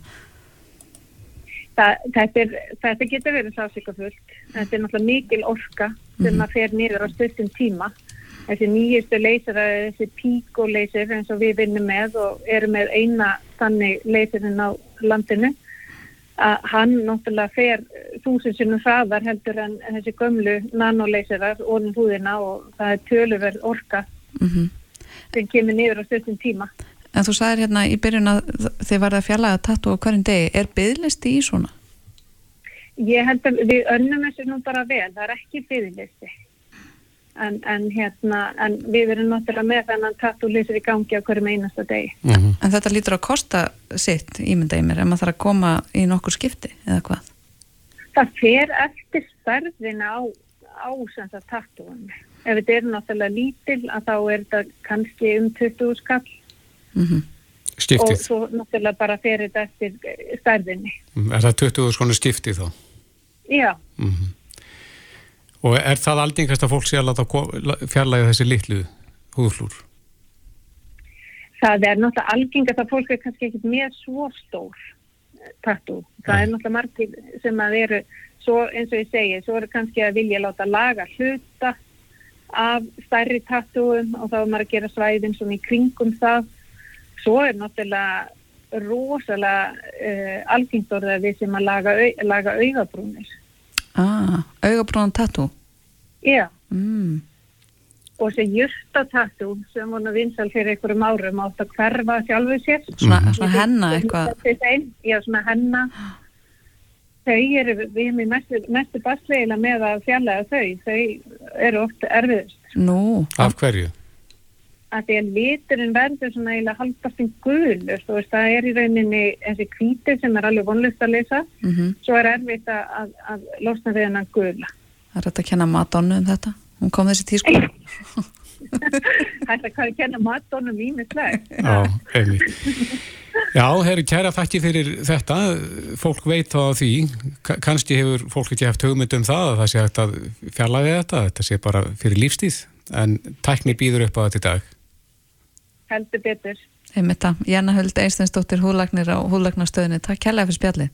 Þetta, er, þetta getur verið sásíkafullt, þetta er náttúrulega mikil orka sem Mhm. að fer niður á stundum tíma. Þessi nýjustu leysir þessi píkoleysir eins og við vinnum með og erum með eina þannig leysirinn á landinu að hann náttúrulega fer þúsund sinnum hraðar heldur en þessi gömlu nanoleysirar orðin húðina og það er töluverð orka Mm sem kemur niður á stundum tíma. En þú sagðir hérna í byrjun að þið varða að fjallaga tattu á hverjum degi. Er byðlisti í svona? Ég held að við önnum þessu nú bara vel, það er ekki byggðlisti. En, en, hérna, en við erum náttúrulega með þennan tattúlýsir í gangi á hverjum einasta degi. En þetta lítur að kosta sitt ímynda í mér ef maður þarf að koma í nokkur skipti eða hvað? Það fer eftir stærðina á, á sem það tattúum. Ef þetta er náttúrulega lítil að þá er þetta kannski um 20 skall Mm og Skiptið. svo náttúrulega bara fer þetta eftir stærðinni. Mm, Er það 20 skonu skiptið þá? Já, Og er það aldingast að fólk sé að fjarlægja þessi litlu húðflúr? það er náttúrulega algengast að fólk er kannski ekkert með svo stór tattoo. Það er náttúrulega margir sem að eru, svo eins og ég segi, svo eru kannski að vilja láta laga hluta af stærri tattooum og þá er maður að gera svæðin svona í kringum það. Svo er náttúrulega rosalega uh, algengt orðið að við sem að laga, laga augabrúnir. Ah, augabrúnan tattoo. Já, Mm. og þessi jurtatatú sem voru vinsal fyrir einhverjum árum átt að hverfa sjálfu sér. Svona, svona henna eitthvað. Já, svona henna. Þau eru, við erum í mestu, mestu basleila með að fjarlæga þau. Þau eru oft erfiðust. Nú, Af hverju? Að því að liturinn verður svona eiginlega haldast í gulur. Þú veist, það er í rauninni þessi hvíti sem er alveg vonlust að lesa. mm Svo er erfitt að, að, að losna við hennan gula. það er þetta að kenna Madonnu um þetta. Hún kom þessi tísku. Þetta kann að kenna matónum ímislega. Já, einmitt. Já, herri, kæra þakki fyrir þetta. Fólk veit þá að því. Ka- Kannski hefur fólk ekki haft hugmynd um það að það sé hægt að fjarlæga þetta. Þetta sé bara fyrir lífstíð. En tækni býður upp á þetta í dag. Heldur betur. Einmitt það. Janna Huld Einsteinsdóttir húlagnir á húlagnastöðinni. Takk kærlega fyrir spjallið.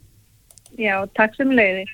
Já, takk sem leiðir.